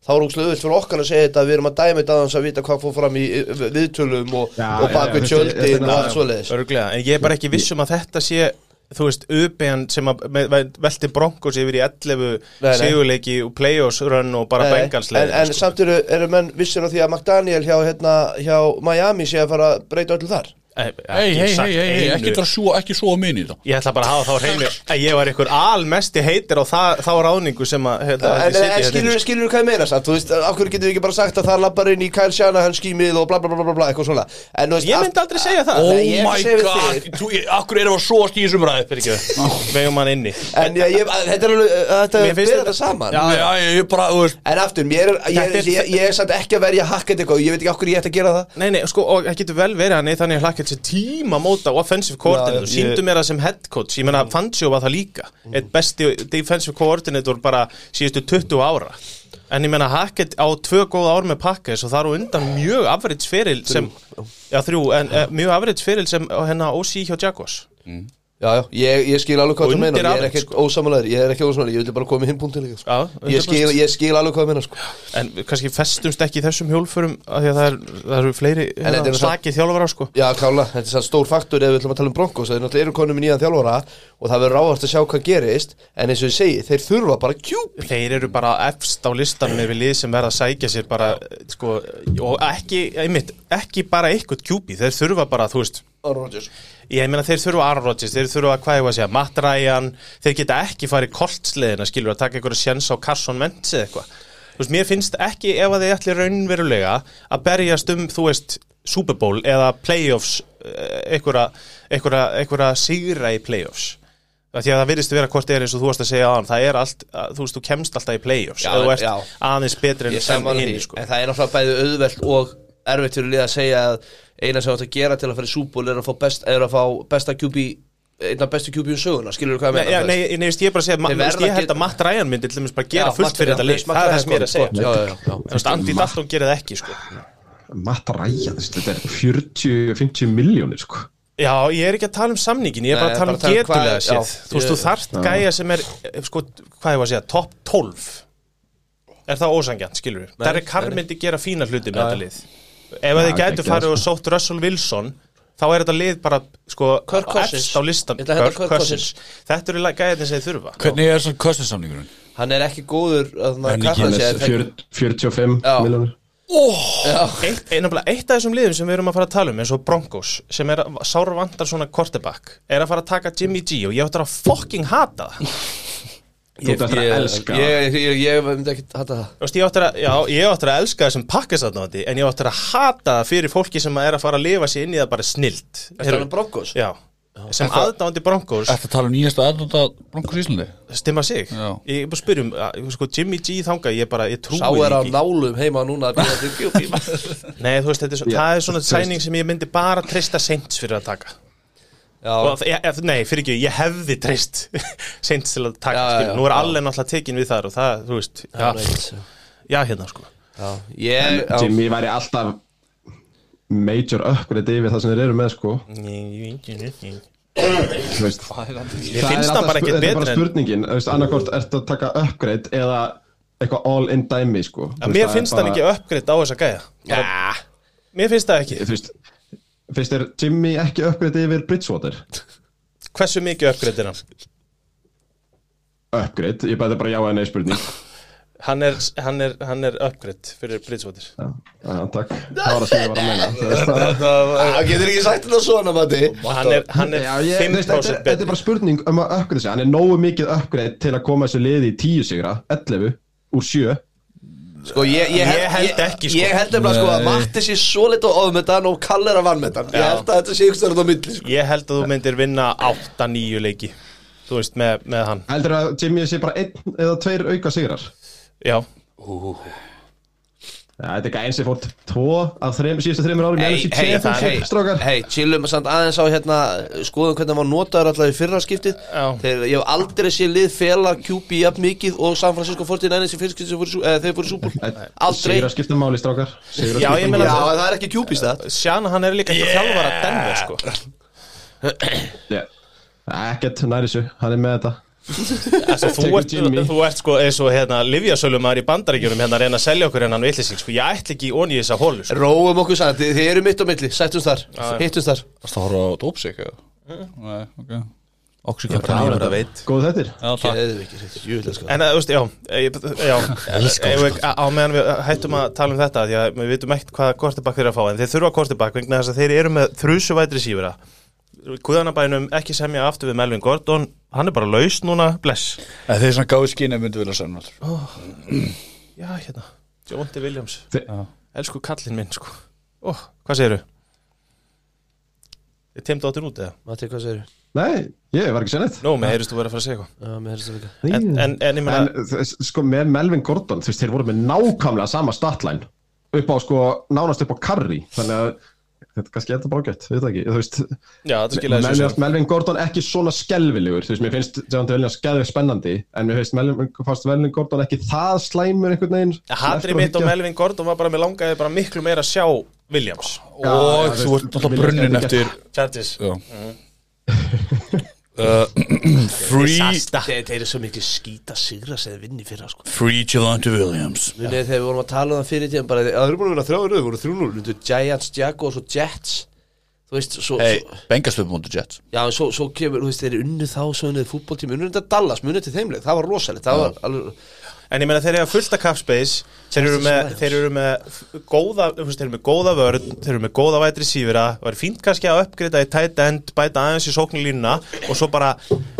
Þá er úrslega auðvilt fyrir okkar að segja þetta. Að við erum að dæma þetta aðeins að vita hvað fór fram í viðtölum og, og já, bak við já, tjöldin og allt svoleiðis. Örglega, en ég er bara ekki viss um að þetta sé þú veist, UBN sem að velti Broncos yfir í 11 nei. sigurleiki og playoffs run og bara bengalsleik en, en samt eru, eru menn vissir á því að McDaniel hjá, hérna, hjá Miami sé að fara að breyta öllu þar hei, hei, hei, hei, hei, ekki það svo, ekki svo að minni þá. Ég ætla bara að hafa þá hreinu að ég var einhver almesti heitir á það, þá ráðningu sem að hérna, En, þetta en, sitji en hérna skilur, skilur hvað ég meina samt, þú veist, af hverju getum við ekki bara sagt að það lappar inn í Kyle Shanahan skýmið og bla bla bla bla bla, eitthvað svona? En, þú veist, Ég myndi aldrei segja það. Oh my god, þú, ég- akkur erum við að svo að stíða sumræði Fyrir ekki, vegum hann inni. En þetta er alveg, þetta er saman. Já, já, ég ég bara, þú veist En aftur, mér er, ég, er- ég, ég er samt ekki að verja hakket eitthvað Ég veit ekki að að að hlakka þessi tíma móta offensive coordinator, ég- síndu mér það sem head coach. Ég meina, Fangio var það líka. Eitt besti defensive coordinator bara síðustu 20 ára. En ég meina, Hackett á tvö góða ár með Packers og það eru undan mjög afritsferil sem, já þrjú, en eh, mjög afritsferil sem hennar OC hjá Jaguars Já, já, ég, ég skil alveg hvað þú meina Ég er ekkert sko. ósamanlegur, ég er ekki ósamanlegur Ég vil bara koma með hinn punktin líka sko. Já, ég, skil, 100%. ég skil alveg hvað þú meina sko. En kannski festumst ekki í þessum hjólförum af Því að það, er, það eru fleiri er hérna, slakið þjálfara sko. Já, klála, þetta er sann stór faktor ef við ætlum að tala um Broncos. Þeir náttúrulega eru konum í nýjan þjálfara og það verður áhvert að sjá hvað gerist. En eins og ég segi, þeir þurfa bara kjúp Þeir eru bara efst á listanum með lið sem verða að sækja sér bara sko, og ekki, einmitt, ekki bara þú veist ég meina þeir þurfa Aaron Rodgers, þeir þurfa hvað ég var að segja, Matt Ryan þeir geta ekki farið koltsliðina skilur að taka einhverja sjens á Carson Wentz eða eitthvað þú veist, mér finnst ekki ef að þeir ætli raunverulega að berjast um, þú veist Super Bowl eða playoffs eh, einhverja, sigra í playoffs því að það virðist vera hvort er eins og þú varst að segja aðan það er allt, að- þú veist, þú kemst alltaf í playoffs Já, eða þú ert já. aðeins betri en sem hinn sko. en það er náttúrulega bæði auðvelt og erfitt fyrir lið að segja að eina sem þú átt að gera til að fara í súból er að fá, best, er að fá besta QB einn af bestu QB um söguna, skilur þú hvað Nei, ég já, meina? nei, nei, ég er bara að segja, ma- Þeir þú veist, verða ég held að Matt Ryan myndi til dæmis bara gera Já, fullt fyrir þetta Matt það er Ryan það sem ég er að segja. gott, já, já, já. Þú veist, Andy Dalton gerir það ekki, sko. Matt Ryan, þetta er 40-50 miljónir sko. Já, ég er ekki að tala um samningin, ég er bara Nei, að tala bara um að tala um getulega séð já, Þú veist, þú ég- þarft gæja sem er, sko, hvað ég var að segja, top 12 Er það ósangjant, skilur við? Derek Carr myndi gera fína hluti með þetta lið Ef þið gætu farið og sko. sótt Russell Wilson þá er þetta lið bara, sko, efst á listan. Þetta eru gæðin sem þið þurfa Hvernig er svona kostnarsamningurinn? Hann er ekki góður ekki Hann er 40 45 Já. miljónir Eitt, af þessum liðum sem við erum að fara að tala um eins og Broncos sem er að sára vantar svona quarterback er að fara að taka Jimmy G og ég áttur að fucking hata það Þú ert eftir að elska Ég, ég, ég myndi ekki hata það. Þú veist, ég áttur að, að elska þessum pakkisatnáðandi en ég áttur að hata það fyrir fólki sem er að fara að lifa sér inn í það bara snilt. Þetta er hann Broncos Já, sem aðdáðandi Broncos Þetta tala um nýjasta aðnóta Broncos Íslandi? Stimma sig. Já. Ég er bara að spyrjum, sko, Jimmy G þanga ég bara, ég trúi Sá er á nálum heima núna Nei, þú veist, þetta er það er svona sæning sem ég myndi bara treysta seint fyrir að taka ég, Nei, fyrir ekki, ég hefði treyst seint til að taka, skilur, nú er allir náttúrulega tekin við þar og það, þú veist, já, já, já hérna sko. Já Ég, Jimmy væri alltaf major upgrade yfir það sem þeir eru með sko. Ég Þú veist, finnst er það alltaf er en spurningin, þú veist, annarkort ertu að taka upgrade eða eitthvað all in dæmi sko. Mér það finnst hann bara- ekki uppgreitt á þessa gæja. Já, Mér finnst það ekki. Þú veist, finnst þér Jimmy ekki upgrade yfir Bridgewater? Hversu mikið uppgreitt er hann? Upgrade, ég bæði bara já eða nei spurning. Hann er, hann er, hann er uppgreitt fyrir Bridgewater. Já, já, takk, það var það sem ég var að meina. Það- það getur ekki sagt þetta svona, Matti? Hann er, hann er Já, ég, þú veist, 5% þetta, er- þetta er bara spurning um að upgrade sig. Hann er nógu mikið upgrade til að koma þessu liði í 10 sigra 11 úr 7 Sko, ég, ég, Ég held ekki, sko. Ég held eftir sko að Nei. Matti sé svo lit og ofmetan og Kalle er að vannmetan Ég held að þetta sé ykkur stærð á milli sko. Ég held að þú myndir vinna 8-9 leiki Þú veist, með, með hann Heldur að Jimmy sé bara einn eða tveir auka sigrar Já, Já, þetta er ekki eins sem fórt tvo af síðustu þreimur árum Hei, hei, hey, það- hei, hei, chillum samt aðeins á hérna Skoðum hvernig hann var notaður alltaf í fyrra skiptið. Þegar ég hef aldrei sé lið fela QB jafn mikið og San Francisco 49ers í fyrra skiptið sem fóru í sú- eða þeir fóru í súbúl Aldrei. Sigra skiptum máli strákar. Já, ég meina- en það er ekki QB stað Sjana hann er líka yeah. þjálfara Denver sko. Já. Ekkert nær þessu, hann er með þetta Þessi, þú, ert, þú ert sko eins og hérna Livjasölumar í bandaríkjunum hérna að reyna að selja okkur hennan villisík sko, ég ætla ekki onni í þessa hólu sko. Róum okkur saman, þið, þið eru mitt á milli. Sættumst þar, Já. hittumst þar. Það að horfa á dópsik eða? Nei, ok. Oxygen Það er að veit. Góð þettir Já, takk. Geðvikið, júlega sko. En þú veist, já, ég, já. Ef við- á meðan við hættum að tala um þetta því að við vitum ekkert hvaða kortibakk þeir eru að fá en þeir þurfa kortibakk vegna þess að þeir eru með þrjusuvætri sífura Guðanabænum ekki semja aftur við Melvin Gordon. Hann er bara laus núna, bless. En þeir svona gáði ef myndu vilja sann Já, hérna, Jóndi Williams. Þi- Elsku kallinn minn, sko. Ó, hvað segirðu? Þið teimdu áttur út eða? Matti, hvað segir Nei, ég var ekki sér neitt. Nó, með heyrist þú verið að fara að segja eitthvað. Já, mér heyrst það líka en, en, en En þú veist, sko með Melvin Gordon, þú veist, þeir voru með nákvæmlega sama statline upp á sko, nánast upp á Curry. Þannig að þetta er kannski eitthvað bara gett, við það ekki þú veist, já, Melvin, Melvin Gordon ekki svona skelvilegur þú veist, mér finnst Javante Williams skelvig spennandi en mér finnst Melvin, fannst Melvin Gordon ekki það slæmur einhvern veginn. Hatri mitt og Melvin Gordon var bara með langaði bara miklu meira að sjá Williams. Já, Og þú veist, náttúrulega brunnin eftir Chargers. Já uh, Free Þeir eru svo mikið skýta sigra sem þeir vinni fyrra sko. Free Javante Williams. Þegar við vorum að tala um það fyrir tíðan bara, það eru búin að vinna þrjáður, þau voru 3-0 Myndu Giants, Jaguars og Jets. Þú veist, svo, Hey, Bengastöp mútið Jets. Já, en svo, svo kemur, þú veist, þeir eru unnu þá Svo unnið fútboltím, unnu þetta Dallas, munið til þeimleik Það var rosalegt, það var alveg En ég meina þeir eru að fullta capspace þeir eru, með, þeir eru með góða þeir eru með góða vörn, þeir eru með góða vætri sífira, það var fínt kannski að uppgreita í tight end, bæta aðeins í sóknulínuna og svo bara,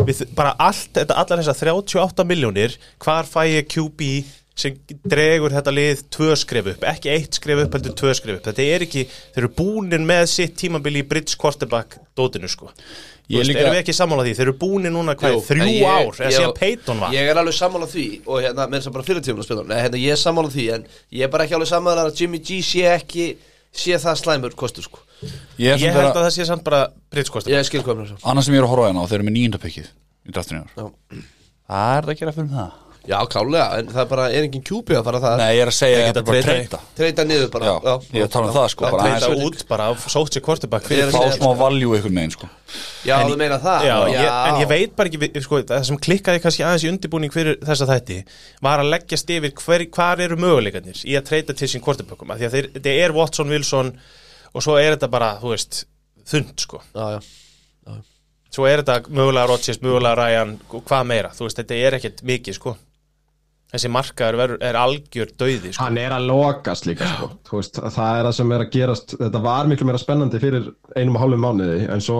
við, bara allt, þetta, allar þessar 38 miljónir hvar fæ ég QB sem dregur þetta lið tvö skref upp. Ekki eitt skref upp, heldur tvö skref upp. Þetta er ekki, þeir eru búnir með sitt tímabili í bridge quarterback dótinu sko. Veist, líka- erum við ekki sammála því, þeir eru búnir núna hvað, Jú, þrjú ég- ár, eða ég- síðan Peyton var. Ég er alveg sammála því og hérna, með þess að bara fyrir tíma að spila Nei, hérna, ég er sammála því en ég er bara ekki alveg sammála að Jimmy G sé ekki sé það slæmur kostur sko. Ég er Ég held vera að það sé samt bara bridge quarterback. Ég skil hvað mér svo Annars sem ég er að horfa hérna og þeir eru með nýjundapekkið Í draftinu. Í. Já. Það er það að gera fyrir það Já, klálega, en það bara er engin QB að fara það Nei, ég er að segja Þeir Ég geta er bara að treyta- treyta niður bara. Já, ég er að tala um það, sko, Já, treyta út bara af quarterback Ég fyrir er Fá að smá valjú ykkur megin sko. Já, þú meina það. Já, ég, en ég veit bara ekki, sko, það sem klikkaði kannski aðeins í undirbúning fyrir þessa þætti var að leggjast yfir hver, hvar eru möguleikarnir í að treyta til sín af því að þeir, þetta er Watson, Wilson og svo er þetta bara, þú veist, þund sko, Já, já. Svo er þetta mögulega Rodgers, mögulega Ryan hvað meira, þú veist, þetta er ekkert mikið sko, þessi markaður er algjör dauði sko, Hann er að lokast líka sko. Veist, það er það sem er að gerast þetta var miklu meira spennandi fyrir einum og hálfum mánuði en svo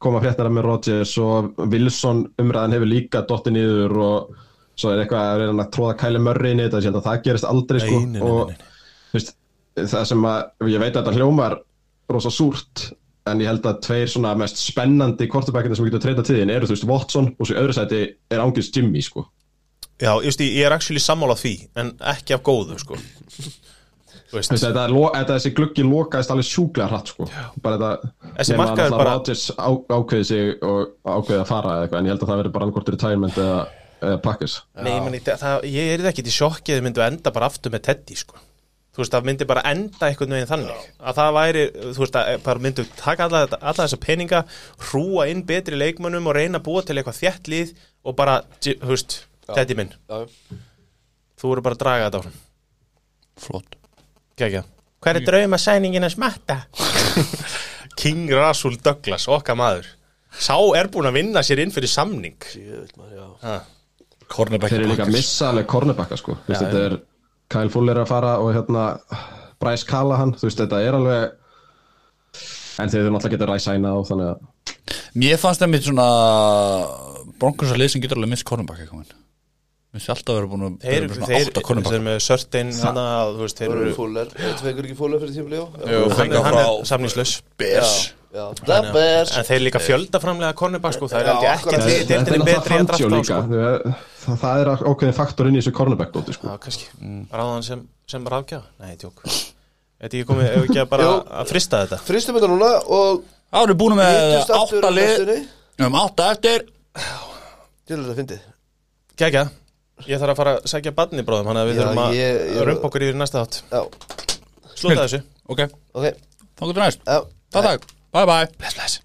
koma fréttara með Rodgers og Wilson umræðan hefur líka dotti niður og svo er eitthvað að reyna að tróða kæli mörri inn í þetta það gerist aldrei sko. Nei, nei, nei, og veist, það sem að ég veit að þetta hljómar rosa súrt en ég held að tveir svona mest spennandi kortebækina sem við getum treyta þín eru þú veist Watson og svo öðru sæti er ángist Jimmy sko. Já, just, ég er actually sammála því en ekki af góðu sko. Veist, veist, þetta, er þessi gluggi lokaðist alveg sjúklega hratt sko. bara þetta náttúrulega bara- ákveði sig og ákveði að fara eða eitthvað en ég held að það verður bara annarkort retirement eða, eða pakkis Nei, ég, meni, það, ég er ekki í sjokki að þið myndu enda bara aftur með Teddy sko. Þú veist, það myndi bara enda einhvern veginn þannig. Að það væri, þú veist, að bara myndu taka alla, alla þessa peninga hrúa inn betri leikmönnum og reyna að búa til eitthvað þjætt lið og bara, þú veist, Teddy minn. Já, þú voru bara að draga þetta áfram. Flott. Kækja. Hver er drauma sæningin að smatta? King Rasul Douglas, okkar maður. Sá er búin að vinna sér inn fyrir samning. Cornerback þeir eru líka að missa alveg cornerbacka sko. Já, þetta er Kyle Fuller að fara og hérna Bryce Callahan, þú veist þetta er alveg en þeir eru náttúrulega getið ræsæna og þannig að Mér fannst það mitt svona Broncos að sem getur alveg mist cornerback eitthvað Mér finnst alltaf að vera búin að Þeir, vera með svona þeir, átta þeir eru með sörtein hana, þú veist, þeir eru eru fúlar. Tveikur ekki fúlar fyrir tímli Jú, hann, er- er það er en þeir líka fjöldaframlega cornerback sko, það er ekki er náttúrulega betri en Fangio drafta á sko. það, það er ákveðin faktor inn í þessu cornerback dóti sko. Já, kannski, ráðan sem, sem rafgjafa Nei, tjók Þetta ekki komið, ef ekki að bara að frista þetta? Fristum þetta núna og Það eru búin með hittust aftur átta á lið. næstunni. Um átta eftir. Til þetta fyndið. Gægja, ég þarf að fara að segja badni bróðum Þannig að við Já, þurfum að ég- ég- rumpa okkur yfir í næsta þátt. Já, Slúta þessu. Ok, ok. Þá getur næst. Já. Takk, takk, bye bye. Bless, bless